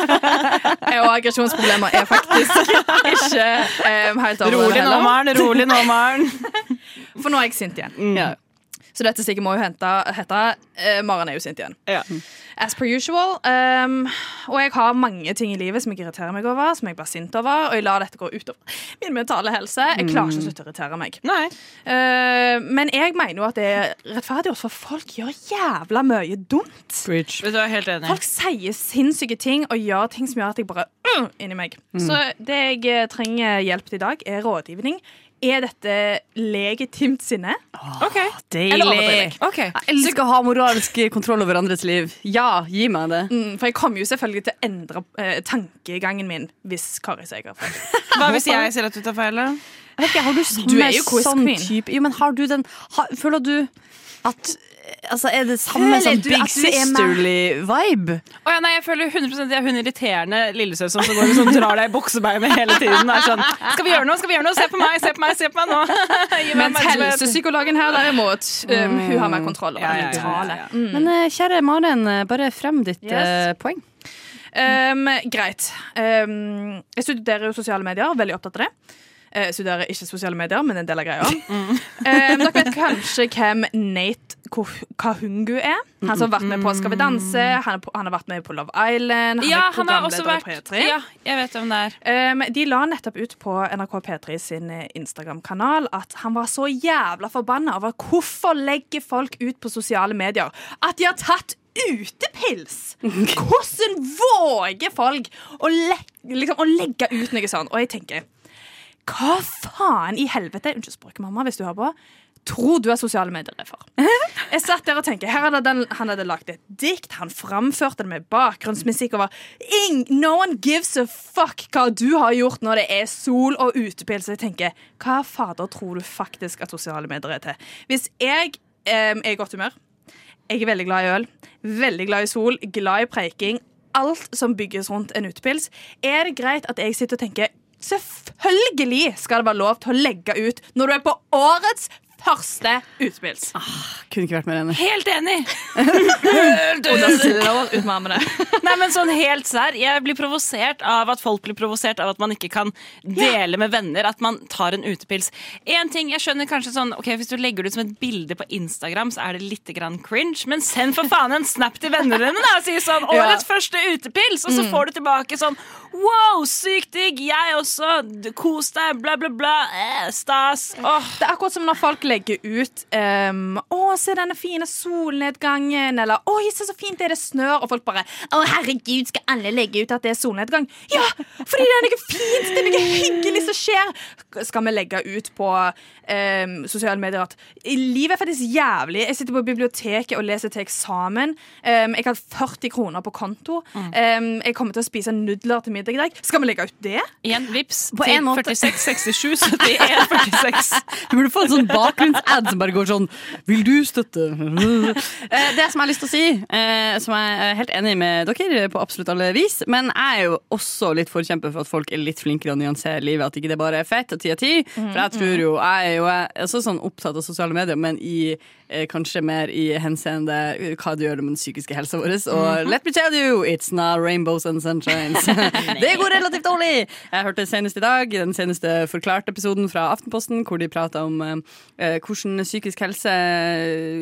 og aggresjonsproblemer er faktisk ikke em, helt over Rolig nå. Maren. Rolig nå, Maren. For nå er jeg sint igjen. Ja. Så dette stikket må jo hente, hete uh, Maren er jo sint igjen. Ja. As per usual. Um, og jeg har mange ting i livet som jeg irriterer meg over, som jeg blir sint over, og jeg lar dette gå utover min mentale helse. Jeg klarer ikke å slutte å irritere meg. Nei. Uh, men jeg mener jo at det er rettferdig også, for folk gjør jævla mye dumt. Preach. Du, er helt enig. Folk sier sinnssyke ting og gjør ting som gjør at jeg bare uh, inni meg. Så det jeg eh, trenger hjelp til i dag, er rådgivning. Er dette legitimt sinne? OK. Eller overdriver jeg? Jeg elsker å ha moralsk kontroll over andres liv. Ja, gi meg det. Mm, for jeg kommer jo selvfølgelig til å endre eh, tankegangen min hvis Kari sier jeg har feil. Hva hvis jeg ser at du tar feil? ikke, har du Du er jo quiz sånn queen. Sånn Jo, men har du den har, Føler du at Altså, er det samme Føler som du Big er? Sisterly vibe? Oh, ja, nei, jeg føler 100 jeg er hun irriterende lillesøsteren som går og sånn, drar deg i buksebeinet hele tiden. Er sånn, skal vi gjøre noe? Skal vi gjøre noe? Se på meg, se på meg, se på meg nå! Mens helsepsykologen her derimot, um, hun har mer kontroll over Ja, det ja, ja, mentale. ja, Mm. Men eh, kjære Maren, eh, bare frem ditt Yes. uh, poeng. Um, greit. Um, jeg studerer jo sosiale medier, veldig opptatt av det. Eh, Jeg studerer ikke sosiale medier, men en del av greia. Um, dere vet kanskje hvem Nate Kahungu er? Han som har vært med på Skal vi danse, han, han har vært med på Love Island. Han Ja, er han har også i vært P3. Ja, jeg vet hvem det er. Um, de la nettopp ut på NRK P3 sin eh, Instagram-kanal at han var så jævla forbanna over hvorfor legger folk ut på sosiale medier at de har tatt utepils! Hvordan våger folk å, le liksom, å legge ut noe sånt? Og jeg tenker hva faen i helvete Unnskyld språket, mamma, hvis du hører på. Tror du er sosiale medier er for? Jeg satt der og tenkte, hadde den, Han hadde lagt et dikt, han framførte det med bakgrunnsmusikk. Og var, no one gives a fuck hva du har gjort når det er sol og utepils. Jeg tenker, hva fader tror du faktisk at sosiale medier er til? Hvis jeg eh, er i godt humør, jeg er veldig glad i øl, veldig glad i sol, glad i preiking, alt som bygges rundt en utepils, er det greit at jeg sitter og tenker Selvfølgelig skal det være lov til å legge ut når du er på årets første utepils. Kunne ikke vært mer enig. Helt enig! Med armene. Nei, men sånn helt sær Jeg blir provosert av at folk blir provosert av at man ikke kan dele med venner. At man tar en utepils. En ting, jeg skjønner kanskje sånn Ok, Hvis du legger det ut som et bilde på Instagram, så er det litt grann cringe. Men send for faen en snap til vennene dine og si sånn 'Årets første utepils', og så får du tilbake sånn 'Wow, sykt digg! Jeg også! Kos deg! Bla, bla, bla. Eh, stas!' Oh. Det er akkurat som når folk legger ut um, 'Å, se denne fine solnedgangen', eller 'Oi, se så fint det er det snør', og folk bare 'Å, herregud, skal alle legge ut at det er solnedgang?' Ja, fordi det er noe fint, det er noe hyggelig som skjer. Skal vi legge ut på um, sosiale medier at livet er faktisk jævlig. Jeg sitter på biblioteket og leser til eksamen. Um, jeg har 40 kroner på konto. Um, jeg kommer til å spise nudler til middag i dag. Skal vi legge ut det? Igjen vips På til en måte. 46 67 71 46. Du burde få en sånn bakgrunnsad som bare går sånn Vil du støtte? Eh, Det som jeg har lyst til å si, eh, som jeg er helt enig med dere på absolutt alle vis, men jeg er jo også litt forkjemper for at folk er litt flinkere å nyansere livet. At ikke det bare er fett og ti av ti. For jeg tror jo Jeg er jo også sånn opptatt av sosiale medier, men i eh, kanskje mer i henseende hva det gjør med den psykiske helsa vår. Og let me tell you, it's not rainbows and sunshines. Det går relativt dårlig! Jeg hørte senest i dag den seneste Forklart-episoden fra Aftenposten, hvor de prata om eh, hvordan psykisk helse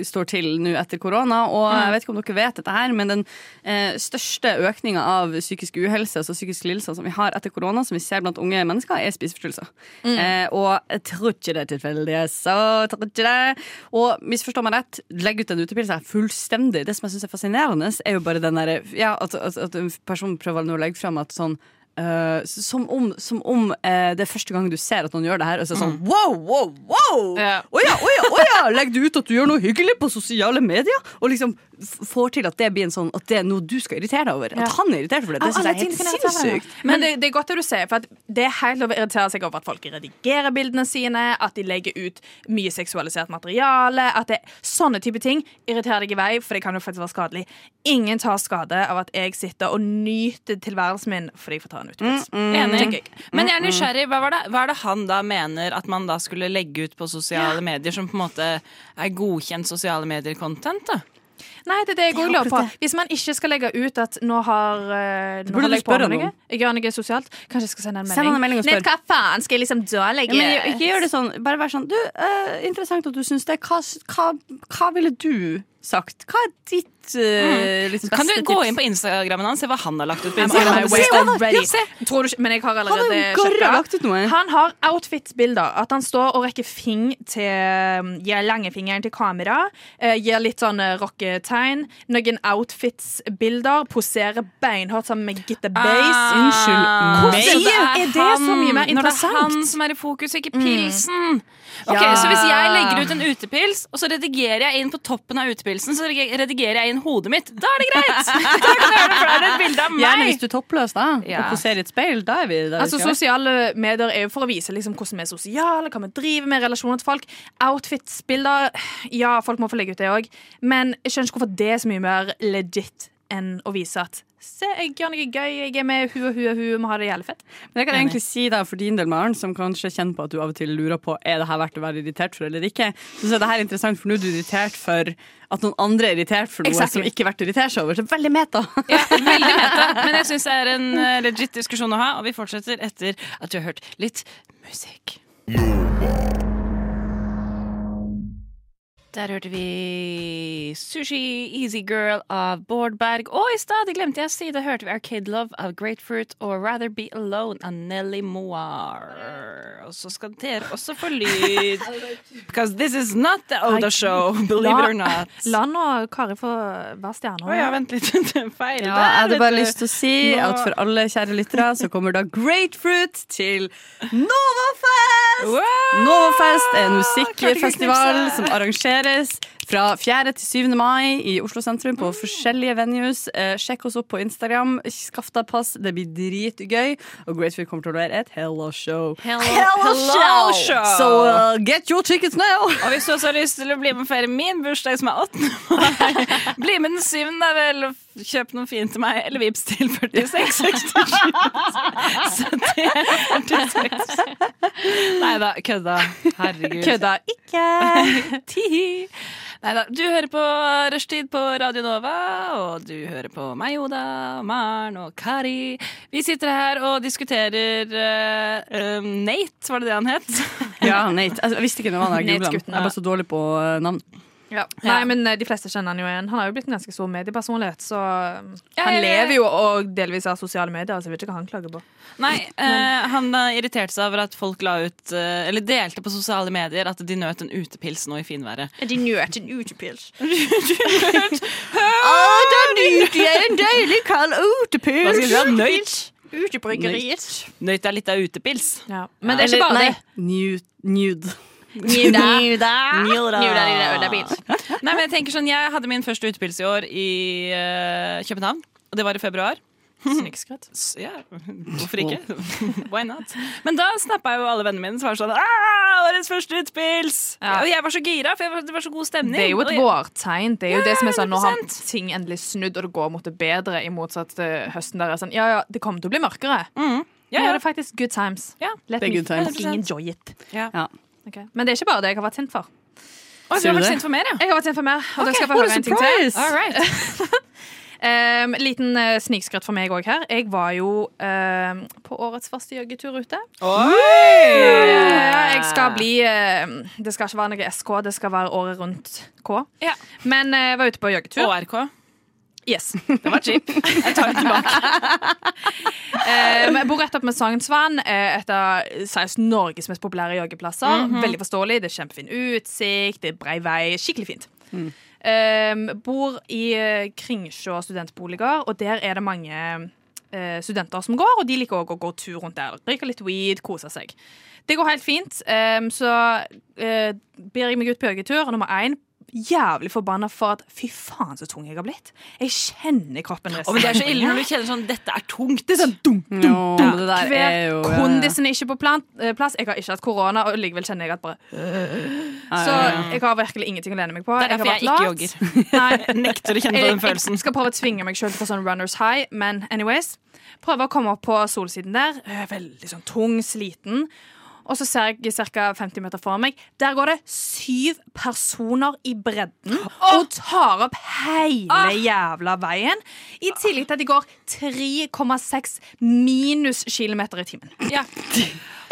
står til nå etter korona. Og jeg vet ikke om dere vet dette her, men den eh, største økninga av psykisk uhelse, altså psykiske lidelser, som vi har etter korona, som vi ser blant unge mennesker, er spiseforstyrrelser. Eh, og jeg tror ikke det er tilfeldig. Så tror ikke det. Og misforstå meg rett, legg ut en utepils er fullstendig. Det som jeg syns er fascinerende, er jo bare den derre ja, at, at, at en person prøver å legge fram at sånn eh, som om, som om uh, det er første gang du ser at noen gjør det her. Og så er det sånn wow, wow, wow! Ja. Å ja, å ja, å ja! Legger du ut at du gjør noe hyggelig på sosiale medier? Og liksom får til at det blir en sånn At det er noe du skal irritere deg over. Ja. At han er irritert for det. Det syns jeg er helt sinnssykt. Men det, det er godt det du sier, for at det er helt lov å irritere seg over at folk redigerer bildene sine, at de legger ut mye seksualisert materiale. At det, sånne type ting irriterer deg i vei, for det kan jo faktisk være skadelig. Ingen tar skade av at jeg sitter og nyter tilværelsen min fordi jeg får ta en utepils. Mm, mm. Men jeg er nysgjerrig. Hva, var det, hva er det han da mener at man da skulle legge ut på sosiale medier, som på en måte er godkjent sosiale medier-content? da? Nei, det er det jeg òg lurer på. Hvis man ikke skal legge ut at nå har, uh, nå holder jeg på med noe, jeg gjør noe sosialt, kanskje jeg skal sende en Send en melding og Nei, hva faen? Skal jeg liksom da legge Ja, men ikke gjør det sånn. Bare vær sånn Du, uh, interessant at du syns det. Hva, hva, hva ville du sagt? Hva er ditt uh, liksom Kan du gå tips? inn på Instagrammen hans, se hva han har lagt ut? på Instagram? Se, han ja, se. Tror du men jeg har allerede noe. Han har outfit-bilder. At han står og rekker fing til Gir langfingeren til kamera. Uh, gir litt sånn rocketegn. Noen outfits-bilder. Poserer beinhardt sammen med Gitte Base. Ah, Unnskyld Hvorfor det er det så mye mer interessant? Når det er? Mm. han som er i fokus, ikke pilsen. Ok, Ja. Så hvis jeg legger ut en utepils, og så redigerer jeg inn på toppen av utepilsen, så redigerer jeg inn hodet mitt, da er det greit! Da er det et bilde av Gjerne hvis du er toppløs da Ja. og poserer i et speil. Da er vi der. Altså. Sosiale medier er jo for å vise liksom, hvordan vi er sosiale, hva vi driver med, relasjoner til folk. Outfits-bilder Ja, folk må få legge ut det òg, men jeg skjønner ikke hvorfor det er så mye mer legit enn å vise at Se, jeg gjør noe gøy, jeg er med hun og hun og hun, vi har det jævlig fett. Men jeg kan egentlig si det for din del, Maren, som kanskje kjenner på at du av og til lurer på er det her verdt å være irritert for eller ikke, så er det her interessant, for nå er du irritert for at noen andre er irritert for noe Exactly. som ikke er verdt å irritere seg over. Så veldig meta. Ja, veldig meta. Men jeg syns det er en eh, legit diskusjon å ha, og vi fortsetter etter at du har hørt litt musikk. Der hørte vi Sushi Easy Girl av Bård Berg. Og i stad, det glemte jeg å si, da hørte vi Arcade Love av Grapefruit og Rather Be Alone av Nelly Moir. Og så skal dere også få lyd. Because this is not the Oda show, believe it or not. La nå Kari få være stjerne. Å ja, vent litt. Det er feil. Ja, jeg hadde bare lyst til å si Nå- at for alle kjære lyttere så kommer da Grapefruit til Novafest! Wow! Novafest er en musikkfestival som som That is. Fra 4. til 7. mai i Oslo sentrum på forskjellige venues. Eh, sjekk oss opp på Instagram. Skaff deg pass, det blir dritgøy. Og Grapefruit kommer til å være et hello show. Hello, Hello hello show. So uh, get your tickets now! Og hvis du også har lyst til å bli med og feire min bursdag, som er 8. mai, bli med den 7. da vel. Kjøp noe fint til meg, eller vips til 46 46. Nei da, kødda. Herregud. Kødda ikke! Tihi. Neida, du hører på Rushtid på Radio Nova, og du hører på meg, Oda, Maren og Kari. Vi sitter her og diskuterer eh, eh, Nate, var det det han het? Ja, Nate. Altså, Jeg visste ikke noe han jeg. Jeg er bare så dårlig på uh, navn. Nei, men eh, de fleste kjenner han jo igjen. Han har jo blitt en ganske stor mediepersonlighet, så Ja, han lever jo og delvis av sosiale medier, så jeg vet ikke hva han klager på. Nei, eh, han eh, irriterte seg over at folk la ut eh, Eller delte på sosiale medier at de nøt en utepils nå i finværet. De nøt en utepils. den nyter jeg en deilig kald utepils! Hva skal du si? Nøyt? Utebryggeriet. Nøyt er litt av utepils. Ja. Men det er ikke bare det. Nude. Njuda. Njuda. Njuda, i. Nei, men Jeg tenker sånn, jeg hadde min første utepils i år i uh, København. Og det var i februar. Snikskryt. Ja, hvorfor ikke? Why not? Men da snappa jo alle vennene mine som var sånn «Ah, Årets første utepils! Ja. Og jeg var så gira, for jeg var, det var så god stemning. Det er jo et jeg- vårtegn. Det er jo Ja, det som er sånn, Nå har ting endelig snudd, og det går mot det bedre, i motsatt til høsten der er sånn Ja, ja, det kommer til å bli mørkere. Mm. Ja, Ja, ja. det er faktisk good times. Ja, Let det er me good times. fucking enjoy it. ja. Ja. Ok. Men det er ikke bare det jeg har vært sint for. Oh, du har vært sint for mer, ja. Jeg har vært sint for mer, og dere skal få høre en ting til. surprise! All right. Um, liten uh, snikskritt for meg òg her. Jeg var jo um, på årets første joggetur ute. Ja, jeg skal bli uh, Det skal ikke være noe SK, det skal være året rundt K. Ja. Men uh, jeg var ute på joggetur. ORK. Yes. Det var cheap. Jeg tar det tilbake. Um, jeg bor rett opp med Sagnsvann, uh, et av Norges mest populære joggeplasser. Veldig forståelig. Det er kjempefin utsikt, det er brei vei. Skikkelig fint. Um, bor i uh, Kringsjå studentboliger, og der er det mange uh, studenter som går, og de liker òg å gå tur rundt der. Drikke litt weed, kose seg. Det går helt fint. Um, så uh, ber jeg meg ut på joggetur. og Nummer én jævlig forbanna for at fy faen så tung jeg har blitt. Jeg kjenner kroppen resten. men det er så ille når du kjenner sånn Dette er tungt. Det er sånn dum, Jo, men det der hver er jo ja, ja. Kondisen er ikke på plan, eh, plass. Jeg har ikke hatt korona, og likevel kjenner jeg at bare Så jeg har virkelig ingenting å lene meg på. Det er derfor har jeg vært ikke lat. Nei, Jeg nekter å kjenne på den følelsen. jeg skal prøve å tvinge meg sjøl til å få sånn runners high, men anyways. Prøve å komme opp på solsiden der. Eh, Veldig sånn tung, sliten. Og så ser jeg ca. 50 meter foran meg. Der går det syv personer i bredden og tar opp hele jævla veien. I tillegg til at de går 3,6 minus kilometer i timen. Ja.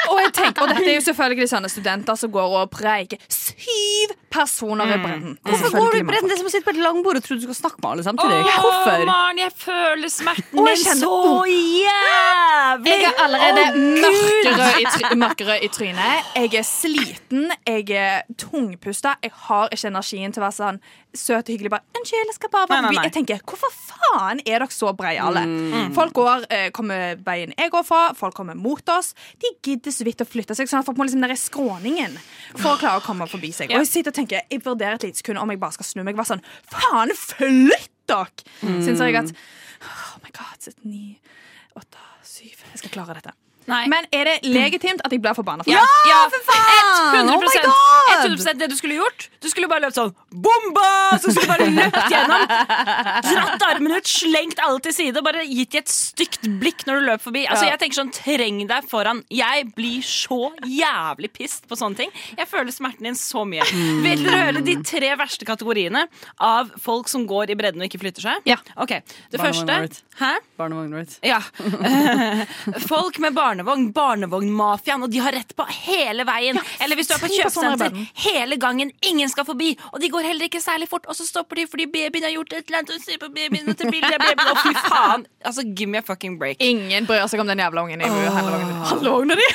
Og, tenker, og dette er jo selvfølgelig sånne studenter som går og preiker. Syv personer i bredden. Er Hvorfor går du i bredden? Det er som å sitte på et langbord og tro du skal snakke med alle samtidig. Åh, Hvorfor? Maren, jeg føler smerten Åh, jeg din kjenner- så jævlig! Jeg er allerede mørkerød, i try mørkerød i trynet. Jeg er sliten, jeg er tungpusta. Jeg har ikke energien til å være sånn søt og hyggelig. Bare, Unnskyld, jeg skal bare Nei, være nei, forbi. nei. Jeg tenker, Hvorfor faen er dere så breiale? Mm. Folk går, eh, kommer veien jeg går fra, folk kommer mot oss. De gidder så vidt å flytte seg, sånn at folk må liksom ned i skråningen for å klare å komme forbi seg. Og jeg sitter og tenker, jeg vurderer et lite sekund om jeg bare skal snu meg. Bare sånn, faen, flytt dere! Mm. Så innså jeg at Oh my god, sitt ni, åtte, syv Jeg skal klare dette. Nei. Men er det legitimt at jeg blir forbanna for Ja, det? ja, for faen! 100, Oh 100 det du skulle gjort. Du skulle bare løpt sånn bomba! Så skulle du bare løpt gjennom, dratt armene ut, slengt alle til side og bare gitt dem et stygt blikk når du løp forbi. Altså, Ja. jeg tenker sånn, Treng deg foran. Jeg blir så jævlig pissed på sånne ting. Jeg føler smerten din så mye. Vil dere høre de tre verste kategoriene av folk som går i bredden og ikke flytter seg? Ja. Ok, Det Barnevogn, første. Hæ? Barnevogn, right? Ja. Folk med barnevogn, barnevognmafiaen, og de har rett på hele veien. Eller hvis du er på kjøpesenter, hele gangen, ingen skal forbi. Og de går heller ikke særlig fort, og så stopper de fordi babyen har gjort et eller annet. Og ser på babyen, og til bildet er babyen, og fy faen. Altså, give me a fucking break. Ingen bryr seg om den jævla ungen i handlevognen. Handlevogna di!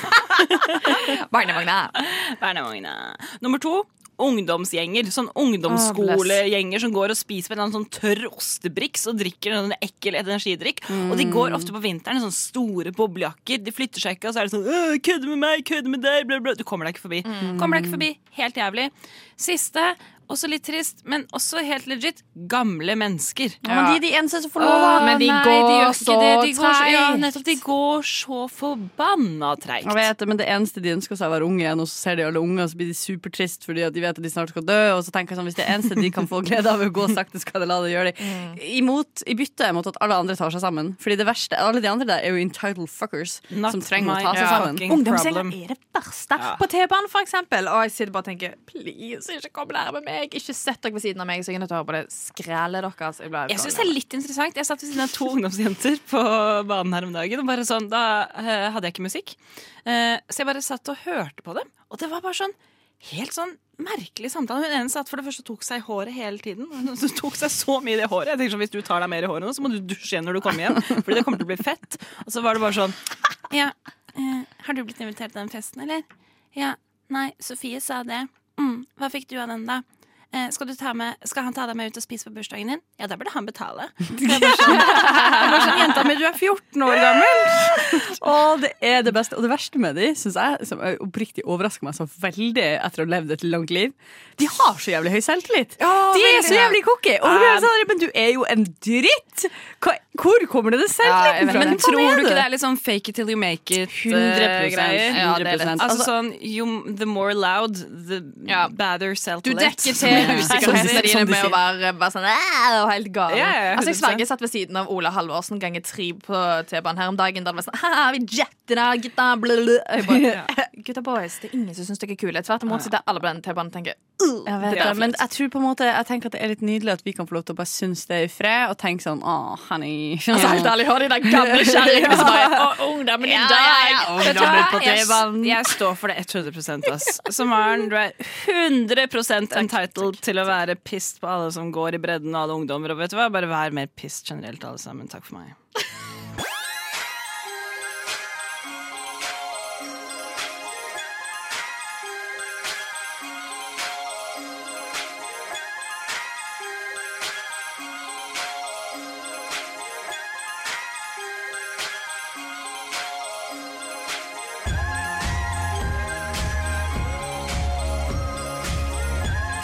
Barnevogna. Barnevogna. Nummer to. Ungdomsgjenger. Sånn ungdomsskolegjenger som går og spiser med en sånn tørr ostebriks og drikker en ekkel energidrikk. Og de går ofte på vinteren i sånne store boblejakker. De flytter seg ikke, og så er det sånn «Åh, 'Kødde med meg, kødde med deg', bla, bla. Du kommer deg ikke forbi. Kommer deg ikke forbi. Helt jævlig. Siste, også litt trist, men også helt legit, gamle mennesker. Ja, men de er de eneste som får lov. Da. men de nei, går gjør så det. De går så, ja, treigt. nettopp, de går så forbanna treigt. Jeg vet det, men det eneste de ønsker seg, er å være unge igjen, og så ser de alle unge, og så blir de supertrist fordi at de vet at de snart skal dø. Og så tenker jeg sånn, hvis det eneste de kan få glede av å gå sakte, skal de la det gjøre det. Imot, I bytte mot at alle andre tar seg sammen. Fordi det verste, alle de andre der er jo entitled fuckers Not som trenger my å ta seg sammen. fucking Ungdomsgjenger er det verste. På T-banen, for eksempel. Og jeg sitter bare og tenker please, ikke kom nærme meg. Ikke sett dere ved siden av meg, så jeg er nødt til å høre på det skrellet deres. Jeg, Jeg synes det er litt interessant Jeg satt ved siden av to ungdomsjenter på banen her om dagen. Og bare sånn, Da eh, hadde jeg ikke musikk. Eh, så jeg bare satt og hørte på dem. Og det var bare sånn helt sånn merkelig samtale. Hun ene satt for det første tok seg i håret hele tiden. Hun tok seg så mye i det håret. Jeg tenker sånn, Hvis du tar deg mer i håret nå, så må du dusje igjen når du kommer hjem. Fordi det kommer til å bli fett. Og så var det bare sånn Ja, eh, har du blitt invitert til den festen, eller? Ja. Nei, Sofie sa det. Mm, hva fikk du av den, da? Eh, skal, du ta med, skal han ta deg med ut og spise på bursdagen din? Ja, da burde han betale. Det er bare sånn, bare sånn Jenta mi, du er 14 år gammel! Og det er det beste. Og det verste med de, synes jeg, som oppriktig overrasker meg så veldig etter å ha levd et langt liv, de har så jævlig høy selvtillit. de er så jævlig cocky! Og du er sånn, men du er jo en dritt! Hva Hvor kommer det det selvtilliten vet fra? Men tror er du ikke det er litt sånn fake it till you make 100%, it-greier? ja, det er lett. Altså sånn you, The more loud, the Ja. better self-let. Du dekker til du med å være bare sånn og helt gal. Ja, ja, ja, altså, jeg 100%. sverger jeg satt ved siden av Ola Halvorsen ganger tre på T-banen her om dagen. Da det var sånn «Haha, vi jetter da, gutta, blablabla». Gutta boys, det er ingen som syns dere er kule. Tvert imot sitter alle på den T-banen og tenker «Uh, Jeg vet det er det, men jeg tror på en måte Jeg tenker at det er litt nydelig at vi kan få lov til å bare synes det er i fred, og tenke sånn Å, honey. Altså, helt ærlig, hør de der gamle kjerringene som bare Å, ungdommen i dag! Jeg- Jeg står for det 100 ass. Så Maren, du er 100 entitled til å være pissed på alle som går i bredden, og alle ungdommer. Og vet du hva? Bare vær mer pissed generelt, alle sammen. Takk for meg.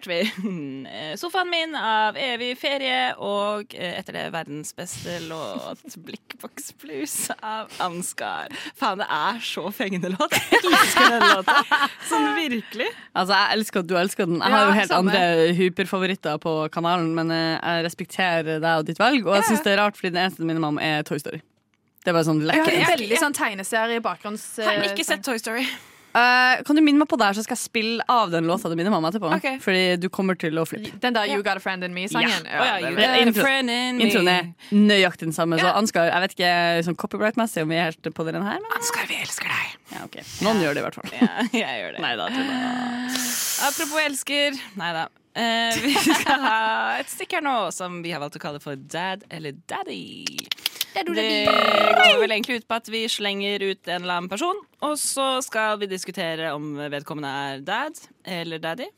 Hørte vi eh, sofaen min av evig ferie, og eh, etter det verdens beste låt, Blikkboks Blues av Ansgar. Faen, det er så fengende låt. Jeg elsker den låta. Sånn virkelig. Altså, Jeg elsker at du elsker den. Jeg har jo helt samme. andre hyperfavoritter på kanalen, men eh, jeg respekterer deg og ditt valg. Og jeg syns det er rart, fordi den eneste den minner meg om, er Toy Story. Det er bare sånn lekkert. veldig sånn tegneserie bakgrunns... Har ikke sett Toy Story. Eh, kan du minne meg på der, så skal jeg spille av den låta du minner mamma etterpå? Okay. Fordi du kommer til å flippe. Den der You Got a Friend in Me-sangen. Ja, you det er got a intro-. Er nøyaktig den samme. Så Ansgar, jeg vet ikke sånn copyright-messig om vi er helt på den her, men Ansgar, vi elsker deg. ja, ok. noen gjør det i hvert fall. Ja, jeg gjør det. Nei da, tuller jeg. Apropos elsker Nei da. Uh, vi skal ha et stikk her nå som vi har valgt å kalle for Dad eller Daddy. Det går vel egentlig ut på at vi slenger ut en eller annen person, og så skal vi diskutere om vedkommende er dad eller daddy.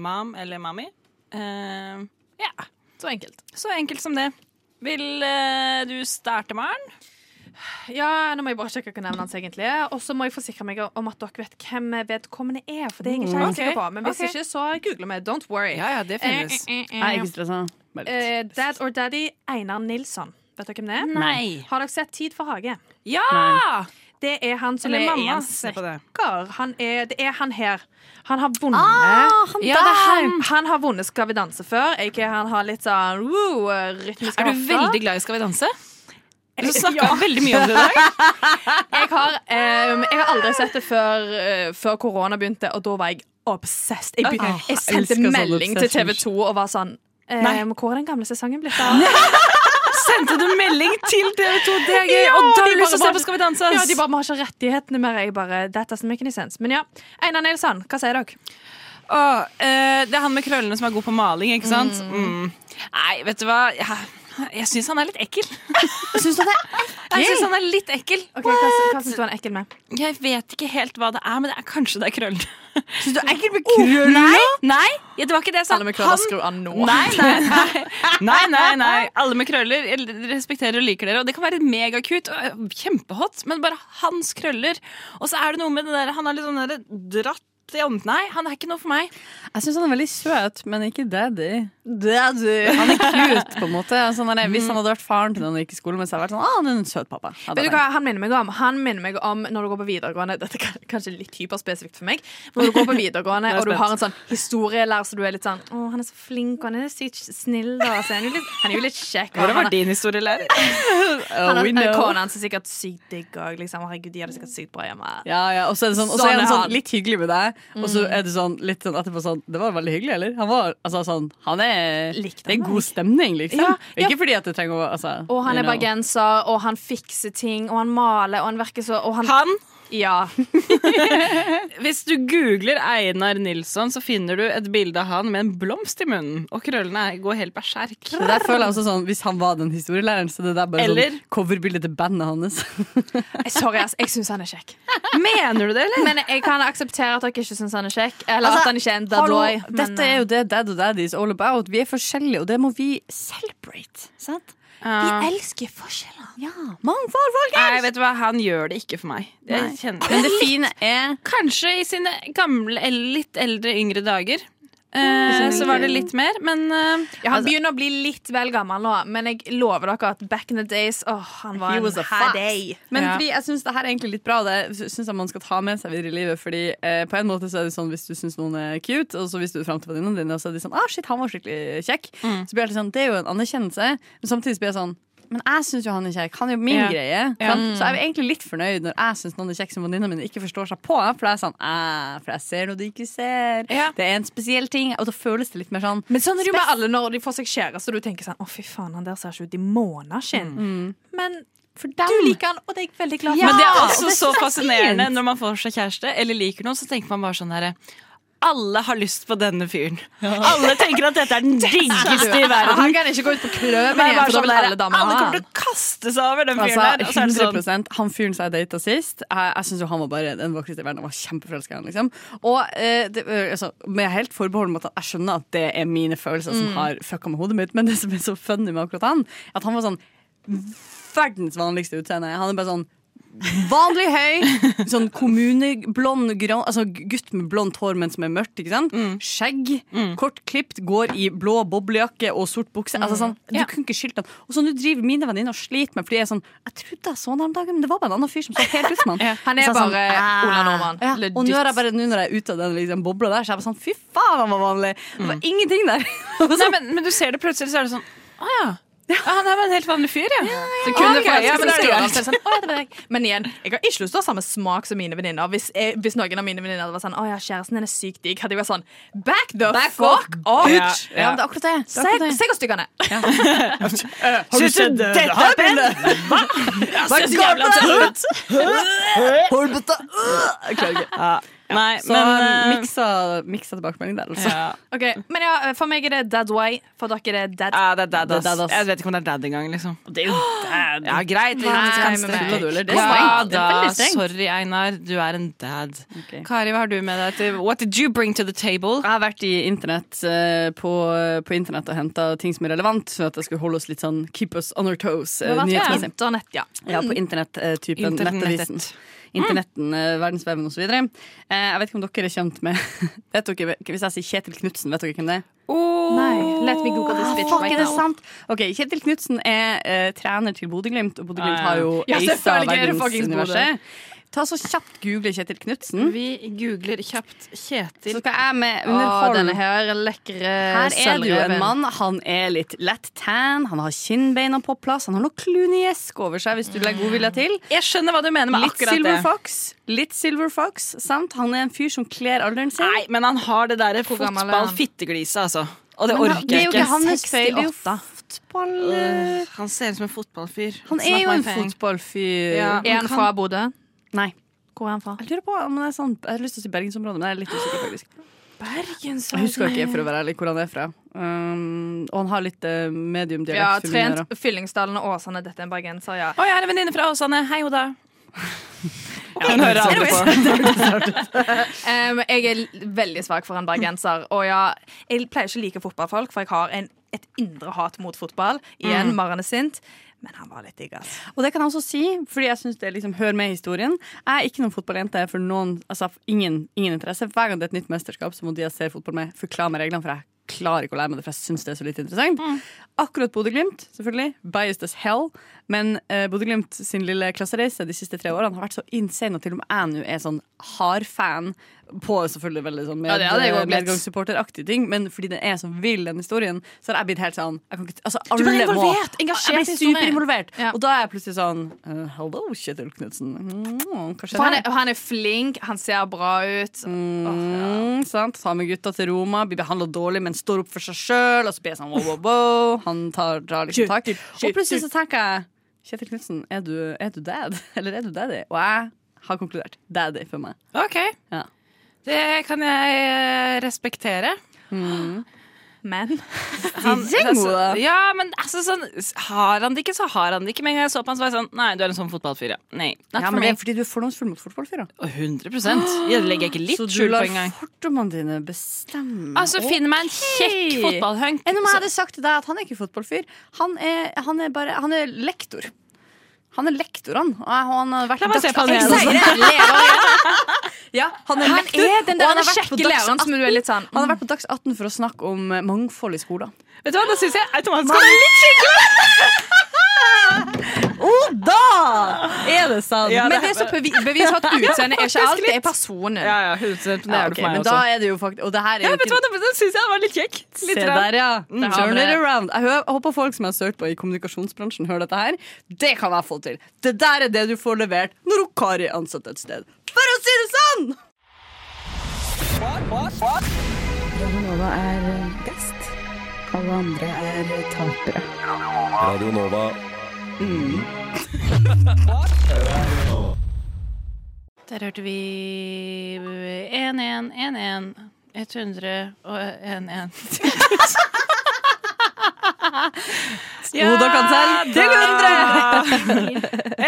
Mom eller mommy. Uh, ja, Så enkelt. så enkelt som det. Vil uh, du starte, Maren? Ja, nå må jeg bare sjekke hva navnet hans egentlig er. Og så må jeg forsikre meg om at dere vet hvem vedkommende er. For det er jeg ikke helt Ok, sikker på Men hvis okay. ikke, så googler vi. Don't worry. Ja, ja, det finnes. Eh, eh, eh, eh, Dad or Daddy Einar Nilsson. Vet dere hvem det er? Nei. Har dere sett Tid for hage? Ja! Det er han som Eller er mamma. snekker. Han er, det er han her. Han har vunnet Ah, han, ja, han. Han har vunnet Skal vi danse før. Ikke han har litt sånn woo, rytmiske Er du hofter. veldig glad i Skal vi danse? Du snakka veldig mye om det i dag. Jeg har, um, jeg har aldri sett det før, uh, før korona begynte, og da var jeg obsessed. Jeg, begynte, jeg jeg sendte melding til TV 2 og var sånn um, Hvor er den gamle sesongen blitt av? Sendte du melding til TV2? Det er gøy! Ja, og da har du lyst til å se på Skal vi danse? Ja, de bare, Vi har ikke rettighetene mer. Jeg bare, That doesn't make any sense. Men ja, Einar Nilsson, hva sier dere? Åh, eh, det er han med krøllene som er god på maling, ikke sant? Mm. Nei, vet du hva? Jeg, jeg syns han er litt ekkel. Syns du det? Jeg synes han er litt ekkel. Ok, Hva, hva syns du han er ekkel med? Jeg vet ikke helt hva det er, men det er kanskje det er krøllene. Syns du er ekkel med krøller? Nei, nei, ja, det var ikke det jeg sa. Alle med krøller skru av nå. Nei, nei, nei. nei, nei, nei. Alle med krøller jeg respekterer og liker dere. Og det kan være megakut, og kjempehot, men bare hans krøller. Og så er det noe med det der Han har litt sånn dratt ånden. Nei, han er ikke noe for meg. Jeg syns han er veldig søt, men ikke daddy. Daddy. Han er cute, på en måte. Altså, han er, hvis han hadde vært faren til noen i skolen, men så hadde jeg vært sånn, ah, han er en søt pappa. Vet du hva han minner meg om? Han minner meg om når du går på videregående Dette er kanskje litt hyperspesifikt for meg. Når du går på videregående og du har en sånn historielærer så du er litt sånn Å, han er så flink, og han er sykt snill, da. Så han, er jo litt, han er jo litt kjekk. Hvordan var din historielærer? Han Oh, we er. Kona hans er sikkert sykt digg òg. Liksom. Herregud, de har det sikkert sykt bra hjemme. Ja, ja, og så er, det sånn, og så er Sånn han sånn han. litt hyggelig med deg, og så er det sånn litt sånn etterpå sånn Det var veldig hyggelig, eller? Han var altså sånn Han er Likte Det er han god stemning, liksom. Ja, ja. Ikke fordi at det trenger å altså, Og han you er know. bergenser, og han fikser ting, og han maler, og han virker så og han, Han Ja. Hvis du googler Einar Nilsson, så finner du et bilde av han med en blomst i munnen. Og krøllene er- går helt berserk. Det der føler jeg også sånn, Hvis han var den historielæreren, så det der bare Eller- sånn coverbildet til bandet hans. Sorry, ass. Jeg syns han er kjekk. Mener du det, eller? Men jeg kan akseptere at dere ikke syns han er kjekk. Eller Altså, at han ikke er en dead boy. dette er jo det Dad og Daddy is all about. Vi er forskjellige, og det må vi celebrate. Sant? Ja. elsker forskjeller. Ja, Mangfold, folkens! Nei, vet du hva, han gjør det ikke for meg. Det Men det fine er Kanskje i sine gamle, litt eldre, yngre dager. Eh, så var det litt mer, men eh, Ja, han begynner å bli litt vel gammel nå, men jeg lover dere at back in the days Åh, han var en day. Men Ja. fordi jeg syns det her er egentlig litt bra. Det syns jeg man skal ta med seg videre i livet. Fordi eh, på en måte så er det sånn hvis du syns noen er cute, og så hvis du er fram til venninnene dine, og så er de sånn ah, shit, han var skikkelig kjekk. Så blir det sånn, Det er jo en anerkjennelse, men samtidig blir jeg sånn men jeg syns jo han er kjekk. Han er jo min Ja. greie. Ja. Så jeg er egentlig litt fornøyd når jeg syns noen er kjekk som venninna mi ikke forstår seg på. For det er sånn, eh, for jeg ser noe du ikke ser. Ja. Det er en spesiell ting. Og da føles det litt mer sånn Men sånn er det jo med alle når de får seg kjæreste, og du tenker sånn Å, fy faen, han der ser ikke ut i måneskinn. Men for dem. du liker han, og det er jeg veldig glad for. Ja, Men det er og også det så så er fascinerende når man får seg kjæreste eller liker noen, så tenker man bare sånn herre alle har lyst på denne fyren. Alle tenker at dette er den diggeste i verden. Han kan ikke gå ut på kløven igjen, for da sånn vil alle damene ha kommer han. til å kaste seg over den fyren der. Er sånn Han fyren som jeg data sist, jeg, jeg syns han var bare den vakreste i verden. Jeg var kjempeforelska i han. Liksom. Og eh, det, altså, med helt forbehold om at jeg skjønner at det er mine følelser som har fucka med hodet mitt, men det som er så funny med akkurat han, at han var sånn verdens vanligste utseende. Han er bare sånn Vanlig høy, sånn kommuneblond grå, altså gutt med blondt hår, men som er mørkt. ikke sant? Skjegg, kort klipt, går i blå boblejakke og sort bukse. Altså sånn, Du Ja. kunne ikke skilt han. Og så nå driver mine venninner og sliter med fordi jeg er sånn Jeg trodde jeg så ham om dagen, men det var bare en annen fyr som så helt ut som han. Han er Så bare sånn, «Ah». Ola Nordmann. Ja, og nå er jeg bare nå når jeg er ute av den liksom, bobla der, så er jeg bare sånn Fy faen, han var vanlig! Det var ingenting der. Nei, men, men du ser det plutselig, så er det sånn Å ja. Ja. Han er bare en helt vanlig fyr, ja. Sekundet Ok, okay, ja, men er det så er sånn, «Å, det. Men igjen, jeg har ikke lyst til å ha samme smak som mine venninner. Hvis, jeg- hvis noen av mine venninner vært sånn Å ja, kjæresten din er sykt digg, hadde jeg vært sånn Back the fuck off! Ja, Ja, det er akkurat det. det, Se er hvor stygg han er. Har du sett dette bildet? Hva er det jævla ut? Hårbøtta! Jeg klarer ikke. Nei, Så men eh, miksa, miksa tilbakemelding der, altså. ja. Ok, Men ja, for meg er det dad way. For dere er det dad. ja, det er dad, ass. dad, ass. Jeg vet ikke om det er dad engang, liksom. Det er jo dad. Ja, greit. Nei, Nei? Det er Ja da, sorry Einar, du er en dad. Okay. Kari, hva har du med deg til What did you bring to the table? Jeg har vært i internett eh, på, på internett og henta ting som er relevant, så at jeg skulle holde oss litt sånn keep us on our toes. eh, nyhetsmessig. Internett, ja. Ja, på internett-typen Internett, nettavisen. Internetten, eh, verdensveven osv. Eh, jeg vet ikke om dere er kjent med vet dere, Hvis jeg sier Kjetil Knutsen, vet dere hvem det er? Nei, let me google this Ah, bitch fuck, right now. sant? Ok, Kjetil Knutsen er uh, trener til Bodø-Glimt, og Bodø-Glimt Ah, har jo Ja, ja. ja, eisa verdensuniverset. Ta så kjapt google Kjetil Knutsen. Vi googler kjapt Kjetil. Så skal jeg med Å, underhold denne her lekre Her er det jo en mann. Han er litt lett tan, han har kinnbeina på plass, han har noe kluniesk over seg, hvis du legger godvilja til. Jeg skjønner hva du mener med Litt akkurat Silver det. Fox, litt Silver Fox, sant? han er en fyr som kler alderen sin. Nei, men han har det derre er fotball-fittegliset, altså. Og det Men jeg orker det er jo ikke ikke. hans feil, det er jo 68. fotball... Øh, Han ser ut som en fotballfyr. Han er jo en fotballfyr. Ja. Er han fra Bodø? Nei. Hvor er han fra? Jeg lurer på om det er sånn Jeg har lyst til å si bergensområdet, men jeg er litt usikker, faktisk. Bergensområdet? Jeg husker ikke, for å være ærlig, hvor han er fra. Um, og han har litt uh, medium Ja, trent Fyllingsdalen og Åsane. Dette er en bergenser, ja. Å, jeg er en venninne fra Åsane. Hei, Oda. Hun hører aldri på. um, jeg er veldig svak for en bergenser. Og ja, jeg pleier ikke å like fotballfolk, for jeg har en, et indre hat mot fotball. Igjen, Maren er sint. Men han var litt digg, ass. Og det kan jeg også si, fordi jeg synes det liksom hører med i historien. Jeg er ikke noen fotballjente for noen, altså ingen, ingen interesse. Hver gang det er et nytt mesterskap, så må de jeg ser fotball med, forklare meg reglene, for jeg klarer ikke å lære meg det, for jeg syns det er så litt interessant. Akkurat Bodø-Glimt, selvfølgelig. Biased as hell. Men uh, Bodø-Glimt sin lille klassereise de siste tre årene har vært så insane, og til og med jeg nå er sånn hard fan på selvfølgelig veldig sånn med, Ja, det blitt. medgangssupporteraktige ting, men fordi den er så vill, den historien, så har jeg blitt helt sånn ikke, altså, Du ble involvert! må- engasjert Jeg ble superinvolvert. Ja. Og da er jeg plutselig sånn uh, Hello, Kjetil Knutsen. Mm, han han er flink, han ser bra ut. Mm, sant? Ta med gutta til Roma, blir behandla dårlig, men står opp for seg sjøl. Og så blir jeg sånn wow, wow, wow. Han tar, drar liksom tak. Og plutselig så tenker jeg Kjetil Knutsen, er, du- er du dad? Eller er du daddy? Og jeg har konkludert. Daddy for meg. OK. Ja. Det kan jeg respektere. respektere. Men Han, altså, ja, men altså sånn Har han det ikke, så har han det ikke. Men jeg så på han, så var jeg sånn Nei, du er en sånn fotballfyr, ja. Nei. Ja, men det er fordi du er fordomsfull mot fotballfyr, Og 100 Jeg legger ikke litt Så du lar på fordommene dine bestemme. Altså, finn meg en kjekk fotballhunk. Enn om jeg hadde sagt til deg at han er ikke fotballfyr. Han er, han er bare Han er lektor. Han er lektor, han. Og han har vært La meg se på dags- han igjen. Ja, han er lektor. er den og han har vært på Dags læreren som du er litt sånn Han har vært på Dags 18 for å snakke om mangfold i skolen. Vet du hva, da syns jeg automatisk han er litt Oh, da er det sant! Ja, Men det er så bevi bevis for at utseende er ikke alt, det er personen. Ja, ja, 100 det Ja, er det for meg men også. da er det jo faktisk Og det her er Ja, vet du hva, Den da, da syns jeg han var litt kjekk. Litt Se der, ja. Mm, Turn it around. Jeg håper folk som har søkt på i kommunikasjonsbransjen, hører dette her. Det kan jeg få til. Det der er det du får levert når hun Kari er ansatt et sted. For å si det sånn! Radionova er best. Alle andre er tapere. Radio Nova. Mm. Der hørte vi 1111. 111. 111. Oda Kansell til 100!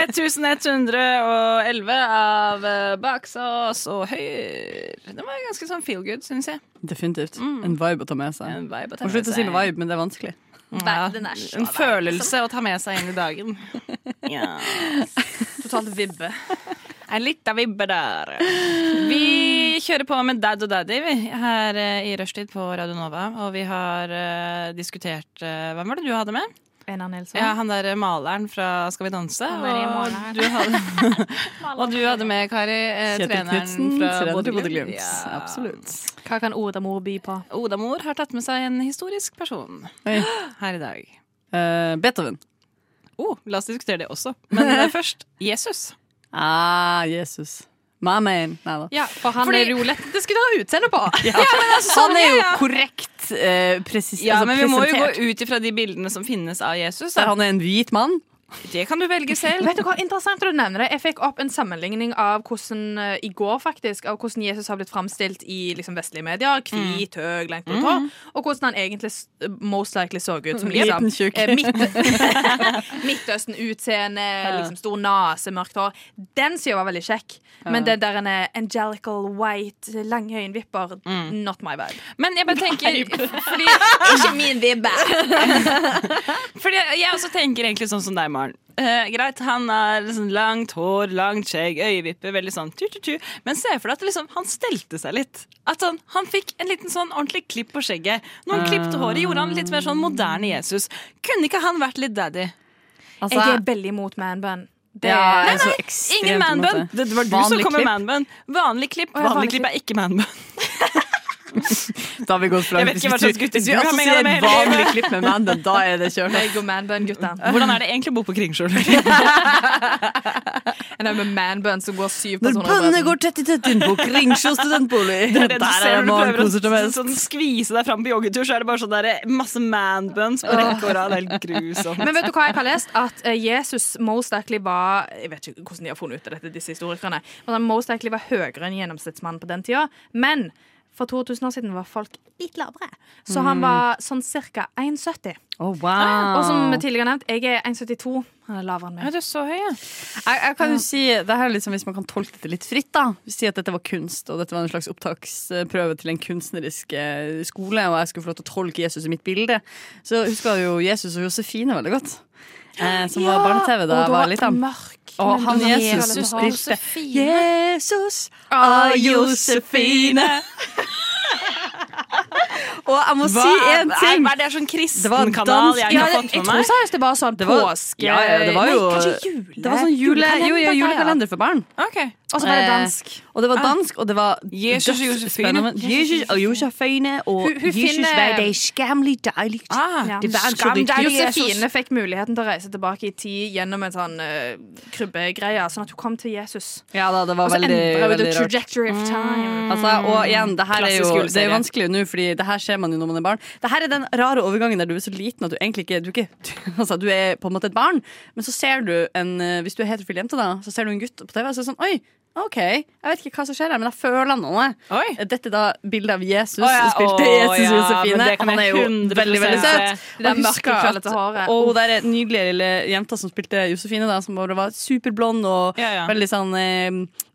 1111 av eh, Baksås og Høyre Det var ganske sånn feel good, syns jeg. Definitivt. Mm. En vibe å ta med seg. Og slutte å si noe vibe, men det er vanskelig. Ja, en følelse å ta med seg inn i dagen. Ja. Totalt vibbe. En lita vibbe der. Vi kjører på med Dad og Daddy vi, her eh, i rushtid på Radio Nova. Og vi har uh, diskutert uh, Hvem var det du hadde med? Einar Nilsson. Ja, Han der maleren fra Skal vi danse. Og du, hadde, og du hadde med, Kari, eh, treneren Knutsen, fra Bodø Bodø-Glimt. Ja. Absolutt. Hva kan Odamor by på? Odamor har tatt med seg en historisk person Oi. her i dag. Uh, Beethoven. Oh, la oss diskutere det også. Men først Jesus. Ah, Jesus. My man. Nei da. Ja, for han Fordi- er det jo lett å diskutere utseende på. Han er jo korrekt eh, presis, Ja, altså, men vi må jo gå ut ifra de bildene som finnes av Jesus. Der han er en hvit mann. Det kan du velge selv. Vet du hva, Interessant at du nevner det. Jeg fikk opp en sammenligning av hvordan eh, i går faktisk, av hvordan Jesus har blitt framstilt i liksom, vestlige medier. Hvit, høy, langt blått hår. Og hvordan han egentlig most likely så ut. Som liksom, eh, midt, Midtøsten-utseende, liksom, stor nese, mørkt hår. Den sida var veldig kjekk. Men det der en eh, angelical white, lange øyenvipper, not my vibe. Men jeg bare tenker fordi, Ikke min vibbe! fordi jeg også tenker egentlig sånn som deg, Maren. Eh, greit, han har liksom langt hår, langt skjegg, øyevipper, veldig sånn tu-tu-tu. Men se for deg at liksom, han stelte seg litt. At han, han fikk en liten sånn ordentlig klipp på skjegget. Når han klippte håret, gjorde han litt mer sånn moderne Jesus. Kunne ikke han vært litt daddy? Altså, Jeg er veldig imot manbun. Det ja, er nei, er Ingen manbun! det. Det var du Vanlig som kom med manbun. Vanlig klipp. vanlig Vanlig klipp er ikke manbun. Da har vi gått fra Jeg vet ikke hva slags gutter du har med deg med vanlig klipp med mannen, da er det kjørt. Jeg og manbun, gutta. Hvordan er det egentlig å bo på Kringsjøl? En haug med manbun som går syv personer Når bøndene går tett i tett inn på Kringsjå studentbolig. Der er det man når du prøver sånn, skvise deg fram på joggetur, så er det bare sånn der, masse manbuns på rekke og rad. Helt grusomt. Men vet du hva jeg har lest? At eh, Jesus most likely var Jeg vet ikke hvordan de har funnet ut av dette, disse historikerne. Men han most likely var høyere enn gjennomsnittsmannen på den tida. Men for 2000 år siden var folk litt lavere. Så han var sånn ca. 1,70. Oh, wow. Og som tidligere nevnt, jeg er 1,72. Han er lavere enn Ja, meg. du er så høy, ja. Jeg, jeg kan jo si, det her er liksom Hvis man kan tolke dette litt fritt, da si at dette var kunst, og dette var en slags opptaksprøve til en kunstnerisk eh, skole, og jeg skulle få lov til å tolke Jesus i mitt bilde, så husker jeg jo Jesus og Josefine veldig godt. Eh, som var barne-TV da jeg var liten. mørk. Og han Jesus spilte. Jesus og Josefine. Og jeg må si én ting. Er det sånn kristenkanal kristen kanal jeg Ja, har med fått jeg tror meg? seriøst det var sånn påske Ja, ja, det var jo- Nei, kanskje jule. Det var sånn jule, jo, ja, Julekalender, julekalender for barn. Ok. Og så var det Eh, dansk. Og det var dansk, og det var Jesus og Josefine. Jesus og Josefine, og Hun- hun Jesus finner- var det skammelig deilig. Ah, Ja. Det var Skam viktig. Josefine fikk muligheten til å reise tilbake i tid gjennom en sånn uh, krybbegreie, sånn at hun kom til Jesus. Ja da, det var veldig, veldig rart. trajectory of time. Altså, og igjen, det her er jo Det er vanskelig nå, Fordi det her ser man jo når man er barn. Det her er den rare overgangen der du er så liten at du egentlig ikke Du, ikke, altså, du er på en måte et barn, men så ser du en eh, Hvis du er heterofil jente, da, så ser du en gutt på TV, og så er det sånn Oi! OK, jeg vet ikke hva som skjer her, men jeg føler noe. Oi. Dette er da bildet av Jesus. oh, ja, spilte å Jesus ja, Josefine. Han er jo veldig, veldig søt. Og husker at-. Og hun der nydelige lille jenta som spilte Josefine, da, som bare var superblond og ja. veldig sånn eh,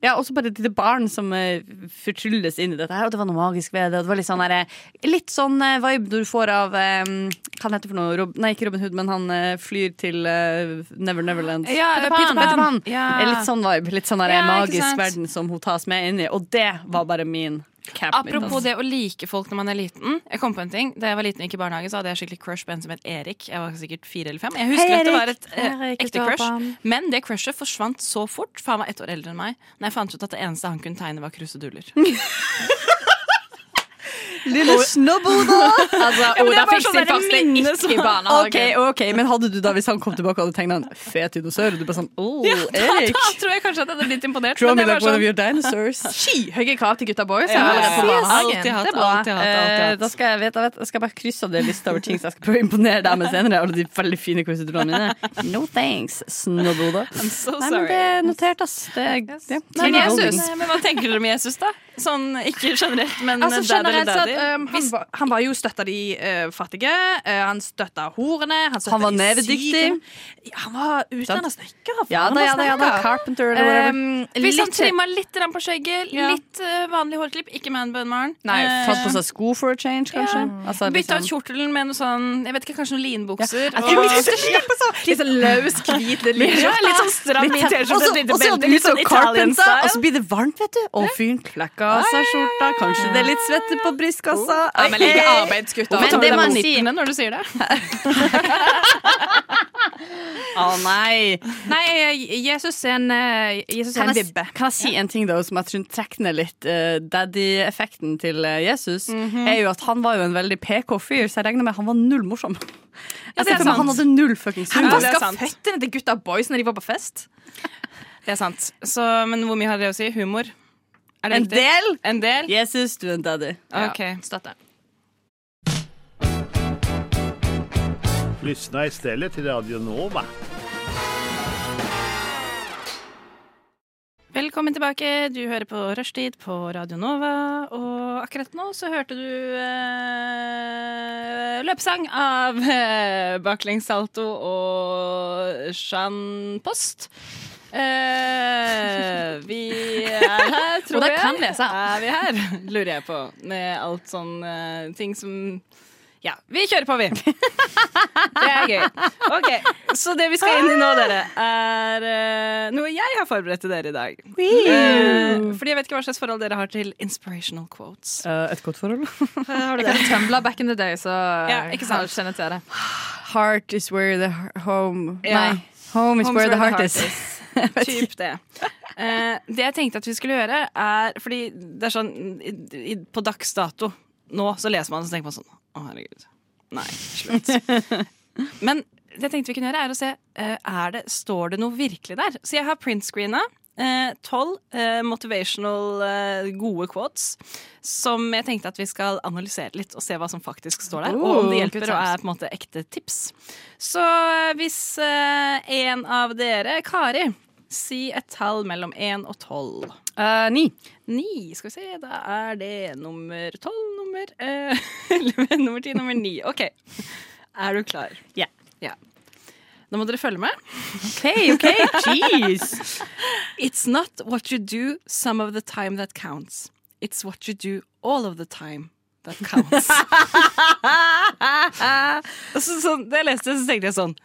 Ja, også bare et lite barn som uh, fortrylles inn i dette her, og det var noe magisk ved det. Og det var litt sånn, der, eh, litt sånn uh, vibe du får av um, Hva heter det for noe? Rob, nei, ikke Robin Hood, men han uh, flyr til Never Neverland. Ja, Peter Peter Pan. Peter Pan. Ja. Litt sånn vibe. Litt sånn der, Ja, magisk verden som hun tas med inn i. Og det var bare min. Apropos det å like folk når man er liten. Jeg kom på en ting Da jeg var liten og gikk i barnehage, så hadde jeg skikkelig crush på en som het Erik. Jeg var sikkert fire eller fem. Jeg husker Hei, at det var et eh, ekte crush. Men det crushet forsvant så fort, for han var ett år eldre enn meg. Når jeg fant ut at det eneste han kunne tegne, var kruseduller. Lille snobboda! Altså, Oda ja, fikk sånn sin faste første ikke i barnehagen. Ok, ok, Men hadde du da, hvis han kom tilbake og hadde tegna en fet dinosaur, og du bare sånn oh, Ja, da, Erik! da tror jeg kanskje at jeg hadde blitt imponert. Draw me like one of sånn, your dinosaurs. Skyhøye krav til gutta boys. Ja, ja, ja. Alltid hatt, alltid hatt, Eh, da skal jeg, vet, jeg, vet, jeg skal bare krysse av det lista over ting som jeg skal prøve å imponere deg med senere. Alle de veldig fine quizetrådene mine. No thanks, snobboda. I'm so Nei, men det er notert, ass. Det er, det, Men, Men Jesus, Nei, men hva tenker dere om Jesus, da? Sånn ikke generelt, men Altså, generelt sett, daddy? um, han, var, han var jo støtta de uh, fattige. Uh, han støtta horene. Han, støtta Han var nevedyktig. Ja, han var utdanna snekker. ja da, ja da, ja da. Carpenter eller whatever. Um, Hvis han trimma litt rann på skjegget, Ja. litt uh, vanlig hårklipp, ikke manbun-maren. Nei, Fått på seg sko for a change, kanskje? Altså, Bytta ut kjortelen med noe sånn Jeg vet ikke, kanskje noen linbukser. Ja. og- tror vi skal så Litt sånn løs, hvit lille Ja, litt sånn stram T-skjorte, et lite belte, litt sånn sånn Italian carpenter, og så blir det varmt, vet du. Og fyren klekker av seg skjorta. Kanskje det er litt svette på brystkassa. Ja, men like arbeidsgutter. Hvorfor Tar du det deg på nippene når du sier det? Å nei. Nei, Jesus er en, eh, Jesus er en vibbe. kan jeg si en ting da som jeg tror trekker ned litt uh, daddy-effekten til eh, Jesus? Er jo at Han var jo en veldig PK-fyr, så jeg regner med han var null morsom. Ja, er. Han hadde null fuckings Han humor. Han vaska føttene til gutta boys når de var på fest. Det er sant. Så, men hvor mye har det å si? Humor? Er det En riktig? del? En del? Jesus, du er en daddy. Ok. Støtte. Lyssna istället till Radio Nova. Velkommen tilbake. Du hører på Rushtid på Radio Nova. Og akkurat nå så hørte du eh, løpesang av eh, Baklengssalto og Jean Post. Eh, vi er her, tror jeg. Og jeg. kan lese. Er vi her, lurer jeg på. Med alt sånn uh, ting som Ja, vi kjører på, vi. Det er gøy. Ok, Så det vi skal inn i nå, dere, er uh, noe jeg har forberedt til dere i dag. Uh, fordi jeg vet ikke hva slags forhold dere har til inspirational quotes. Uh, et godt forhold. Jeg kan Tumblr back in the day, så Ja, ikke sant? jeg kjenner til det. Heart is where the home Ja. Nei. Home is Home's where the where heart the is. heart Typ det. Eh, det jeg tenkte at vi skulle gjøre, er Fordi det er sånn i, i, På dags dato nå så leser man og så tenker man sånn Å, herregud. Nei, slutt. Men det jeg tenkte vi kunne gjøre, er å se eh, er det, Står det noe virkelig der. Så jeg har printscreena tolv eh, motivational eh, gode quotes som jeg tenkte at vi skal analysere litt og se hva som faktisk står der. og om det hjelper og er på en måte ekte tips. Så hvis eh, en av dere, Kari, si et tall mellom én og tolv. Eh, ni. Ni, skal vi se, da er det nummer tolv, nummer elleve, nummer ti, nummer ni. OK. Er du klar? Ja. ja. Nå må dere følge med. OK, OK. Jeez. It's not what you do some of the time that counts. It's what you do all of the time that counts. så, så, da jeg leste det, så tenkte jeg sånn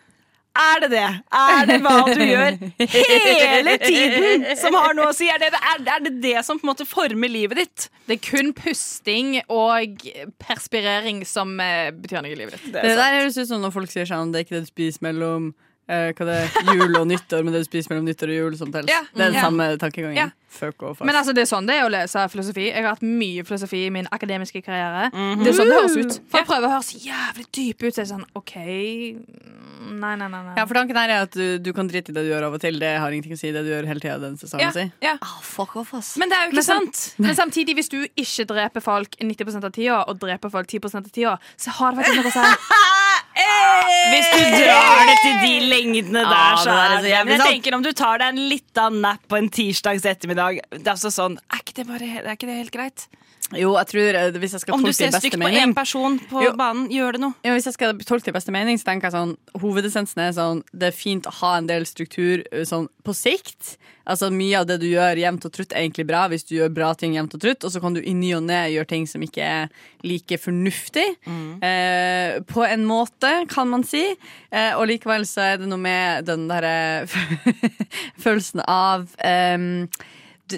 Er det det? Er det hva du gjør hele tiden som har noe å si? Er det er, er det, det som på en måte former livet ditt? Det er kun pusting og perspirering som eh, betyr noe i livet ditt. Det der høres ut som når folk sier sånn Det er ikke det du spiser mellom eh, hva det er, jul og nyttår, men det du spiser mellom nyttår og jul. Som teller. Ja, Det er den ja. samme tankegangen. Ja. Fuck off. Men altså, det er sånn det er å lese filosofi. Jeg har hatt mye filosofi i min akademiske karriere. Det er sånn det høres ut. Jeg prøver å høres jævlig dyp ut. Så er det sånn, OK mm, Nei, nei, nei. nei. ja, for tanken her er at du, du kan drite i det du gjør av og til. Det har ingenting å si. Det du gjør hele tida, den sesongen Ja, si. ja. Ah, fuck off, ass. Men det er jo ikke Men sant. Men samtidig, hvis du ikke dreper folk 90% av tida, og dreper folk 10% av tida, så har det faktisk noe å si. Hvis du drar det til de lengdene der, så er det så jævlig sant. jeg tenker om du tar deg en liten napp på en tirsdags ettermiddag Det Er altså sånn, er ikke det, bare, er ikke det helt greit? Jo, jeg tror eh, hvis jeg skal Om du ser stygt på én person på Jo. banen, gjør det noe. Jo, Hvis jeg skal tolke det i beste mening, så tenker jeg sånn Hovedessensen er sånn Det er fint å ha en del struktur eh, sånn på sikt. Altså Mye av det du gjør jevnt og trutt, er egentlig bra hvis du gjør bra ting jevnt og trutt. Og så kan du i ny og ne gjøre ting som ikke er like fornuftig. Eh, på en måte, kan man si. Eh, og likevel så er det noe med den derre følelsen av ehm,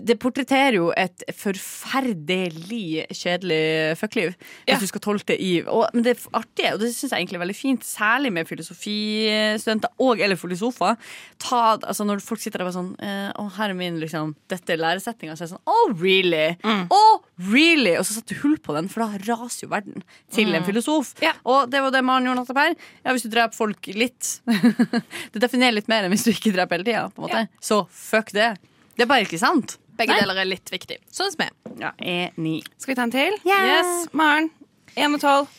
det portretterer jo et forferdelig kjedelig fuckliv. Hvis Ja. du skal tolke det i og, Men det er artig, og det syns jeg egentlig er veldig fint, særlig med filosofistudenter og eller filosofer. Ta, altså når folk sitter der og bare sånn eh, Å, her er min liksom Dette er læresetninga. Så er det sånn Oh, really? Oh, really? Og så setter du hull på den, for da raser jo verden til en filosof. Ja. Og det var det Maren gjorde nettopp her. Ja, hvis du dreper folk litt Det definerer litt mer enn hvis du ikke dreper hele tida. på en måte. Så fuck det. Det er bare ikke sant. Begge Nei. deler er litt viktig. Sånn som vi. Ja, enig. Skal vi ta en til? Yes. Maren. Én og tolv.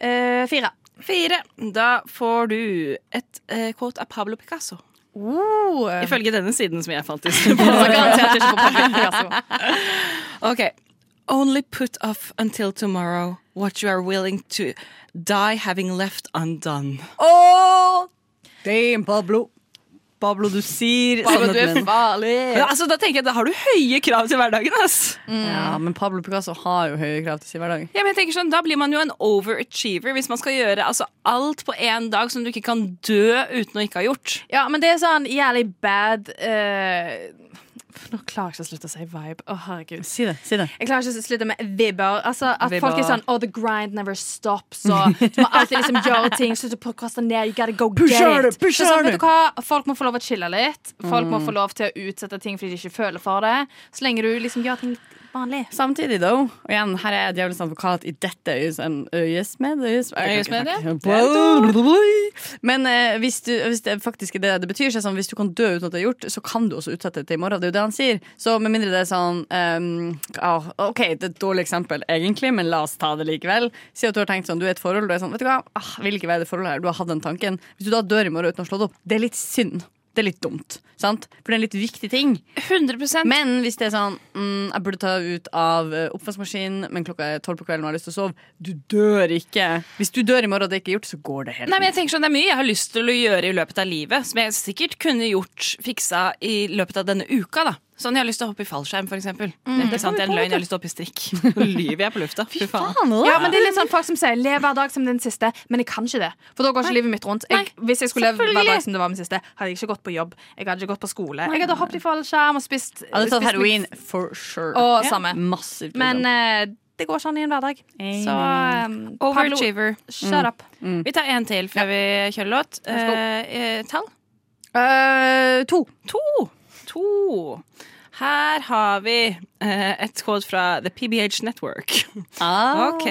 Eh, fire. Fire. Da får du et uh, quote av Pablo Picasso. Oh, Ifølge denne siden som jeg fant. Ok. Only put off until tomorrow what you are willing to die having left undone. Oh, damn, Pablo. Pablo, du sier Pablo, du er farlig. Ja, altså, da tenker jeg, da har du høye krav til hverdagen. ass. Ja, men Pablo Picasso har jo høye krav til sin hverdag. Ja, men jeg tenker sånn, Da blir man jo en overachiever hvis man skal gjøre altså, alt på én dag som du ikke kan dø uten å ikke ha gjort. Ja, men det er sånn jævlig bad eh, Nå klarer jeg ikke å slutte å si vibe. Å, herregud. Si det. si det Jeg klarer ikke å slutte med vibber. Altså, at Vibber. folk er sånn Oh, the grind never stops. Og du må alltid liksom gjøre ting. Slutt å prokrastinere. You gotta go Push get it. push sånn, vet du hva? Folk må få lov å chille litt. Folk må få lov til å utsette ting fordi de ikke føler for det. Så lenge du liksom gjør ting litt vanlig. Samtidig, da, og igjen, her er djevelens advokat i dette øyes- øyesmed øyes- Øyesmed, ja. Men eh, hvis, du, hvis det faktisk er det det betyr, så er sånn, hvis du kan dø uten at det er gjort, så kan du også utsette det til i morgen. Det er jo det han sier. Så med mindre det er sånn um, ah, OK, det er et dårlig eksempel egentlig, men la oss ta det likevel. Si at du har tenkt sånn, du er i et forhold, du er sånn, vet du hva, ah, vil ikke være i det forholdet her. Du har hatt den tanken. Hvis du da dør i morgen uten å ha slått opp, det er litt synd. Det er litt dumt. Sant? For det er en litt viktig ting. 100% Men hvis det er sånn mm, Jeg burde ta ut av eh, oppvaskmaskinen, men klokka er tolv på kvelden og jeg har lyst til å sove. Du dør ikke. Hvis du dør i morgen og det ikke er gjort, så går det helt Nei, men jeg tenker sånn, Det er mye jeg har lyst til å gjøre i løpet av livet, som jeg sikkert kunne gjort fiksa i løpet av denne uka. da Sånn, Jeg har lyst til å hoppe i fallskjerm, for eksempel. Det er sant, det er en løgn. Jeg har lyst til å hoppe i strikk. Nå lyver jeg på lufta. Fy faen. Ja, men det er litt sånn folk som sier 'lev hver dag som den siste', men jeg kan ikke det. For da går ikke livet mitt rundt. Jeg, hvis jeg skulle leve hver dag som det var min siste, hadde jeg ikke gått på jobb. Jeg hadde ikke gått på skole. Jeg hadde hoppet i fallskjerm og spist, Jeg hadde tatt heroin for sure. Og samme. Massivt. Men eh, det går ikke an i en hverdag. Så um, Overachiever. shut up. Vi tar en til før vi kjører låt. Eh, eh, tall? Uh, to. To. To. Her har vi eh, et kode fra The PBH Network. Ah. Ok.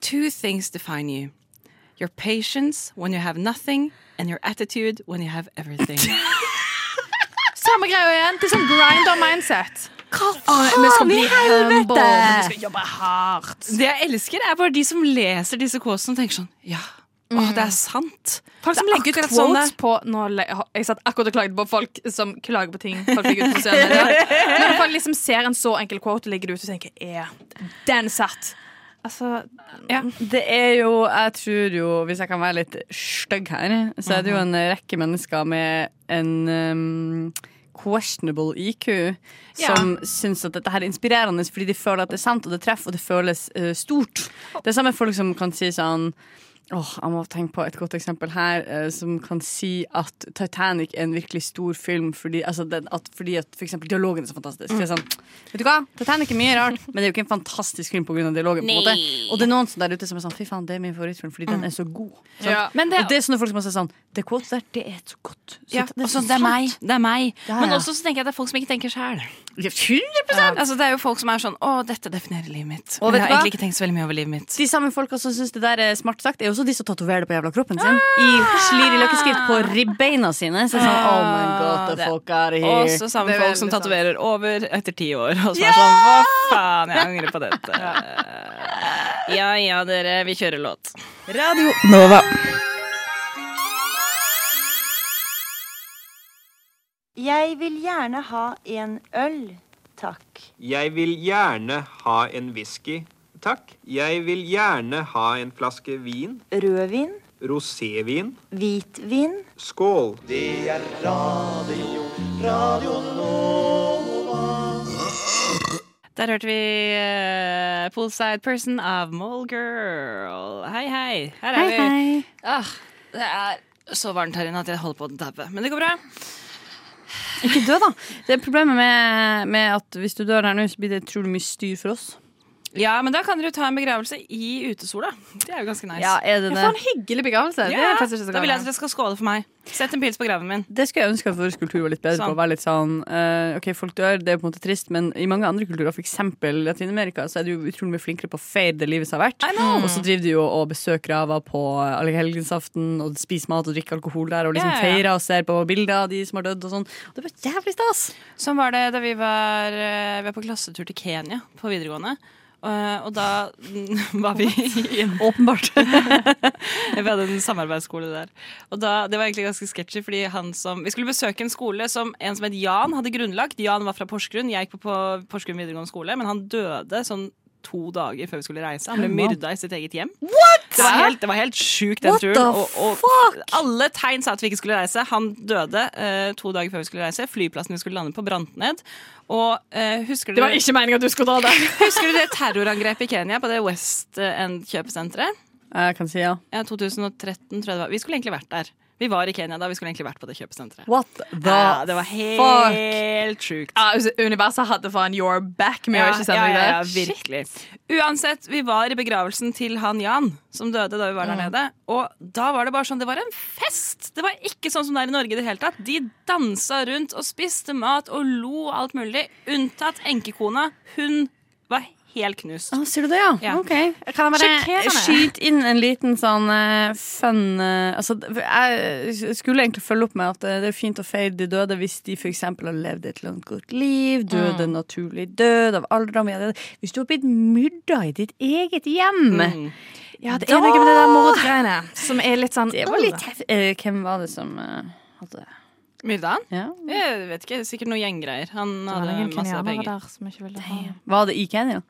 Two things define you. Your patience when you have nothing, and your attitude when you have everything. Samme greia igjen. Det er sånn grinder mindset. Hva faen i helvete? vi skal jobbe hardt. Det jeg elsker, er bare de som leser disse quotesene og tenker sånn Ja, å, det er sant. Folk som er legger ut akkurat sånne på nå, Jeg satt akkurat og klaget på folk som klager på ting folk legger ut på sosiale medier. Men når folk liksom ser en så enkel quote og legger det ut og tenker Er den satt? Altså Ja. Det er jo, jeg tror jo, hvis jeg kan være litt stygg her, så er det jo en rekke mennesker med en um, questionable IQ som syns at dette her er inspirerende fordi de føler at det er sant, og det treffer, og det føles uh, stort. Det er samme folk som kan si sånn Åh, jeg må tenke på et godt eksempel her, eh, som kan si at Titanic er en virkelig stor film fordi, altså den, at, fordi at for eksempel dialogen er så fantastisk. Det er sånn, vet du hva? Titanic er mye rart, men det er jo ikke en fantastisk film pga. dialogen. på måte. Og det er noen som der ute som er sånn fy faen, det er min favorittfilm fordi den er så god. Sant? Ja. Men det, Og det er sånne folk som også er sånn Det quotet der, det er så godt. Så ja, det, er også, det er meg. Det er meg. Ja, Men ja. også så tenker jeg at det er folk som ikke tenker sjæl. 100% Altså, det er jo folk som er sånn Å, dette definerer livet mitt. Og Men vet jeg har egentlig ikke tenkt så veldig mye over livet mitt. De samme folka som syns det der er smart sagt, er også de som tatoverer det på jævla kroppen sin. I slirig løkkeskrift på ah! ribbeina sine. Så sånn, ah, oh my god, the fuck are here. Og så samme folk som tatoverer over etter ti år. Og så er det sånn, hva faen, jeg angrer på dette. Ja ja, dere, vi kjører låt. Radio Nova. Jeg vil gjerne ha en øl, takk. Jeg vil gjerne ha en whisky takk. Jeg vil gjerne ha en flaske vin. Rødvin, Rosévin. hvitvin. Skål. Det er radio, radio Nova. Der hørte vi uh, Poolside Person av Mallgirl. Hei, hei. Her er Hei, vi. hei. Ah, det er så varmt her inne at jeg holder på å daue. Men det går bra. Ikke dø, da. Det er problemet med, med at hvis du dør her nå, så blir det utrolig mye styr for oss. Ja, men da kan dere jo ta en begravelse i utesola. Det er jo ganske nice. Ja, er det Ja, det? for en hyggelig begravelse. Det er Ja, da vil jeg at dere skal skåle for meg. Sett en pils på graven min. Det skulle jeg ønske at vår kultur var litt bedre Sånn. på. Være litt sånn, uh, ok, Folk dør, det er på en måte trist, men i mange andre kulturer, f.eks. Latin-Amerika, så er de jo utrolig mye flinkere på å feire det livet som har vært. Og så driver de jo og besøker graver på allehelgensaften og spiser mat og drikker alkohol der og liksom Ja, ja, ja. feirer og ser på bilder av de som har dødd og sånn. Og det var jævlig stas! Sånn var det da vi var, eh, vi var på klassetur til Kenya på videregående. Eh, og da var vi Åpenbart. Vi hadde en samarbeidsskole der. Og da, Det var egentlig ganske sketchy, fordi han som Vi skulle besøke en skole som en som het Jan hadde grunnlagt. Jan var fra Porsgrunn. Jeg gikk på, på Porsgrunn videregående skole, men han døde sånn to dager før vi skulle reise. Han ble myrda i sitt eget hjem. Det var helt, det var helt sjukt, den What turen. Og, og alle tegn sa at vi ikke skulle reise. Han døde uh, to dager før vi skulle reise. Flyplassen vi skulle lande på, brant ned. Og uh, husker Det var ikke meningen at du skulle dra der. Husker du det terrorangrepet i Kenya på det West End kjøpesenteret? Jeg kan si ja. Ja, 2013 tror jeg det var. Vi skulle egentlig vært der. Vi var i Kenya da, vi skulle egentlig vært på det kjøpesenteret. What the Ja, det var helt sjukt. Ja, altså, universet hadde faen your back med å ikke sende ja, ja, det. ja, virkelig. Uansett, vi var i begravelsen til han Jan, som døde da vi var der nede. Og da var det bare sånn, det var en fest! Det var ikke sånn som det er i Norge i det hele tatt. De dansa rundt og spiste mat og lo alt mulig. Unntatt enkekona. Hun helt knust. Ah, sier du det, ja? Ja. Ok. Kan jeg bare skyte inn en liten sånn eh, fun eh, altså, Jeg skulle egentlig følge opp med at eh, det er fint å feire de døde hvis de f.eks. har levd et langt, godt liv, døde naturlig død av alderdom. Hvis du har blitt myrda i ditt eget hjem Mm. Ja, det er noe med det der mordgreiene som er litt sånn Det var litt hef- Hvem var det som uh, hadde Myrda han? ja. Jeg vet ikke, sikkert noen gjengreier. Han hadde masse penger. Var, der som ikke ville ha Var det i Kenya?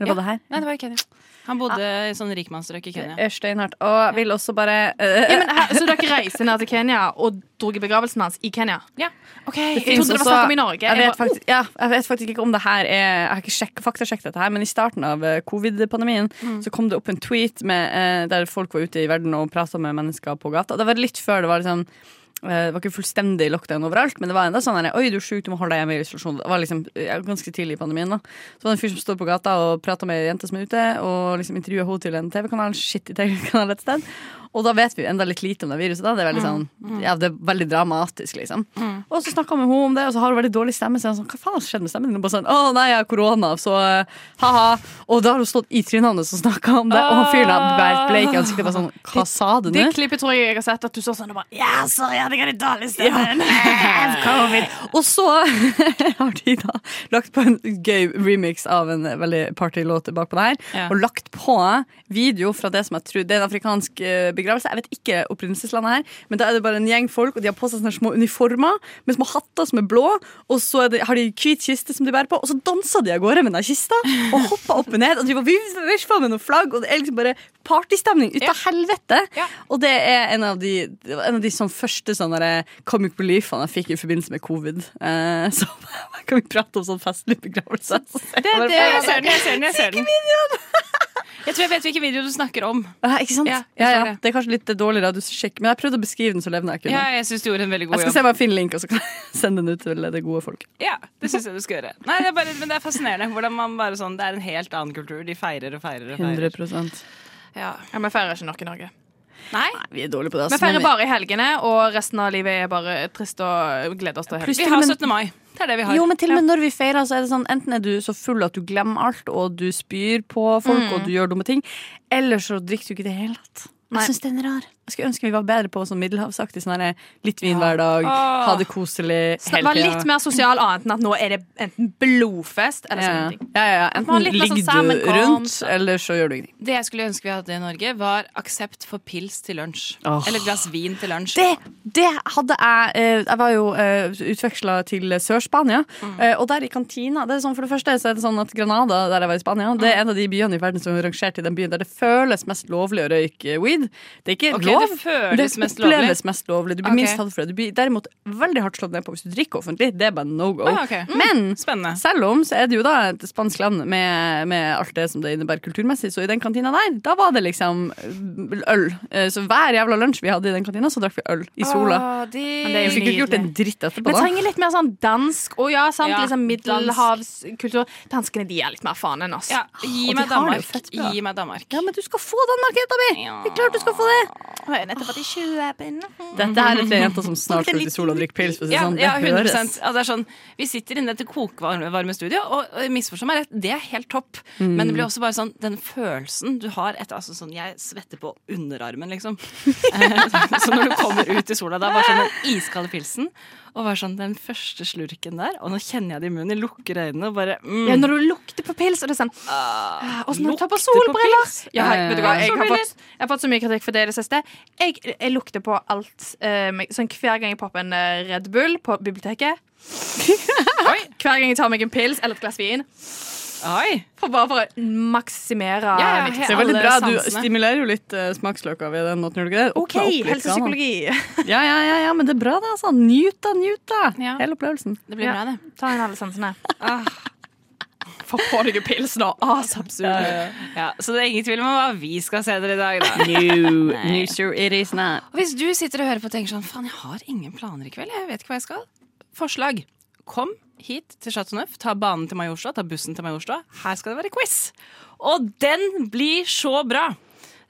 Eller var det her? Nei, det var i Kenya. Han bodde i sånn rikmannsstrøk i Kenya. Er steinhardt. Og jeg vil også bare uh, ja, men, her, Så dere reiser ned til Kenya og dro i begravelsen hans i Kenya? Ja. Ok, Det Jeg trodde det var snakk om i Norge. Jeg vet, faktisk, ja, jeg vet faktisk ikke om det her er Jeg har ikke sjekk, faktasjekket dette her, men i starten av eh, covid-pandemien så kom det opp en tweet med, uh, der folk var ute i verden og prata med mennesker på gata. Det var litt før det var liksom eh, det var ikke fullstendig lockdown overalt, men det var enda sånn her, Oi, du er sjuk, du må holde deg hjemme i isolasjon. Det var liksom ganske tidlig i pandemien. da Så var det en fyr som står på gata og prater med ei jente som er ute, og liksom intervjuer henne til en TV-kanal. Shit i TV-kanal et sted. Og da vet vi enda litt lite om det viruset. da Det er veldig sånn Ja, det er veldig dramatisk, liksom. Og så snakka med henne om det, og så har hun veldig dårlig stemme. Så jeg er sånn, hva faen har skjedd med stemmen din? Og bare sånn, å nei, jeg har korona, så eh, ha-ha. Og da har hun stått i trynet hans og snakka om det, og han fyren ble helt bleik i ansiktet. Bare sånn, hva sa du Det klippet tror jeg jeg har sett at du står sånn og bare Ja, sorry, jeg har en dårlig stemme. Covid. Og så har de da lagt på en gøy remix av en veldig partylåt bakpå det her. Ja. Og lagt på video fra det som jeg tror Det er en afrikansk eh, begravelse. Jeg vet ikke opprinnelseslandet her, men da er det bare en gjeng folk, og de har på seg sånne små uniformer med små hatter som er blå, og så det, har de hvit kiste som de bærer på, og så danser de av gårde med den kista og hopper opp og ned, og driver vifter med noen flagg, og det er liksom bare partystemning ut av helvete. Ja. Og det er en av de, en av de sånn første sånne der comic reliefene jeg fikk i forbindelse med covid. Eh, så kan vi prate om sånn festlig begravelse. Det, Det, jeg ser den, jeg ser den. Jeg ser den. Jeg tror jeg vet hvilken video du snakker om. Ja, ikke sant? Ja, Ja, ja, det. Det er kanskje litt dårlig radiosjekk, men jeg prøvde å beskrive den så levende jeg kunne. Ja, jeg synes du gjorde en veldig god jobb. jeg skal jobb. se om jeg finner link, og så kan jeg sende den ut til det gode folk. Ja, det syns jeg du skal gjøre. Nei, det er bare, men det er fascinerende hvordan man bare sånn Det er en helt annen kultur. De feirer og feirer og feirer. 100 Ja. Ja, Vi feirer ikke noe i Norge. Nei, Vi er dårlige på det. Vi altså, feirer bare i helgene, og resten av livet er bare trist og gleder oss til helg. Vi har 17. mai. Det er det vi har. Jo, men til og med når vi feirer, så er det sånn enten er du så full at du glemmer alt, og du spyr på folk, og du gjør dumme ting, eller så drikker du ikke i det hele tatt. Jeg syns den er rar. Jeg skulle ønske vi var bedre på sånn middelhavsaktig. Sånn litt vin hver dag, ha det koselig Så det hele var litt mer sosial annet enn at nå er det enten blodfest eller ja. sånne ting. Ja, ja, ja. Enten sånn ligger du rundt, eller så gjør du ingenting. Det jeg skulle ønske vi hadde i Norge, var aksept for pils til lunsj. Oh. Eller et glass vin til lunsj. Det, det hadde jeg eh, Jeg var jo uh, utveksla til Sør-Spania. Mm. eh, og der i kantina det er sånn, For det første så er det sånn at Granada, der jeg var i Spania, det Mm. er en av de byene i verden som er rangert i den byen der det føles mest lovlig å røyke weed. Det er ikke Ok, lov. det føles mest lovlig. oppleves mest lovlig. Du blir okay. minst tatt for det. Du blir derimot veldig hardt slått ned på hvis du drikker offentlig. Det er bare no go. Ah, okay. Mm, Men Spennende. selv om så er det jo da et spansk land med, med alt det som det innebærer kulturmessig, så i den kantina der, da var det liksom øl. Eh, Så hver jævla lunsj vi hadde i den kantina, så drakk vi øl i sola. Men det er jo fikk ikke gjort en dritt etterpå, Men trenger litt mer sånn dansk Å ja, sant? Ja, liksom middelhavskultur. Danskene de er litt mer faen enn oss. Ja, gi meg det Danmark. Gi meg Danmark. Ja, men du skal få Danmark, jenta mi! Det er klart du skal få det! Jeg jo nettopp vært i 20 Dette her er flere jenter som snart skal ut i sola og drikke pils. Ja, sånn. ja, Det 100 høres. altså, det er sånn, Vi sitter inne i dette kokvarme studio, og og misforstå meg rett, det er helt topp. Mm. Men det blir også bare sånn den følelsen du har etter altså sånn, Jeg svetter på underarmen, liksom. Eh, så når du kommer ut i sola, da bare sånn den iskalde pilsen, og var sånn den første slurken der, og nå kjenner jeg det i munnen, jeg lukker øynene og bare mm. Ja, når du lukter på pils, og det er sånn Åssen når du tar på solbriller på? Ja, ja, vet du hva, jeg har, fått, jeg har fått så mye kritikk for det i det siste. Jeg, jeg lukter på alt. Uh, sånn Hver gang jeg popper en eh, Red Bull på biblioteket. hver gang jeg tar meg en pils eller et glass vin. Oi! For bare for å maksimere Ja, ja, mitt Det er veldig bra. Du sansene. stimulerer jo litt uh, smaksløker ved den måten, gjør det? OK, helsepsykologi. Ja, ja, ja, ja, men det er bra, da. Altså. Nyt da, nyt da. Ja. Hele opplevelsen. Det blir Ja. bra, det. Ta inn alle sansene. Få på deg pils nå. Asapsule. Ja, så det er ingen tvil om hva vi skal se dere i dag, da. New, new sure it is not. Og hvis du sitter og hører på og tenker sånn Faen, jeg har ingen planer i kveld. Jeg vet ikke hva jeg skal. Forslag. Kom hit til Chateau Neuf. Ta banen til Majorstua. Ta bussen til Majorstua. Her skal det være quiz. Og den blir så bra.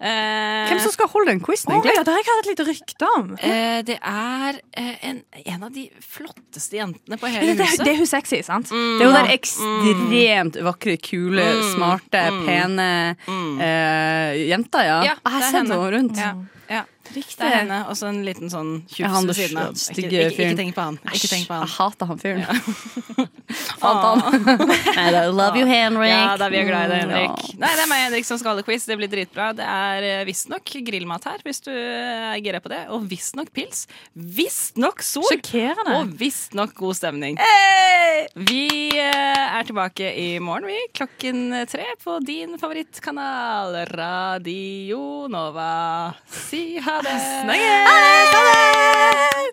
Eh, Hvem som skal holde den quizen, egentlig? Oh, ja, det har jeg hatt et lite rykte om. eh, det er eh, en, en av de flotteste jentene på hele det, huset. det er hun sexy, sant? Det er jo der ekstremt vakre, kule, Mm. smarte, pene eh, jenter, ja. Ja, jeg har det sett henne rundt. Ja, ja. Det er henne, og så en liten sånn tjukk ved siden av. Ikke, ikke, ikke tenk på han. Ikke tenk på Jeg hater han fyren. Fant han. Nei da, love you, Henrik. Ja, da vi er glad i deg, Henrik. Ja. Nei, det er meg Henrik som skal holde quiz. Det blir dritbra. Det er eh, visstnok grillmat her, hvis du er gira på det. Og visstnok pils. Visstnok sol. Sjokkerende. Og visstnok god stemning. Vi eh, er tilbake i morgen, vi. Klokken tre på din favorittkanal Radio Nova. Si ha です。投げ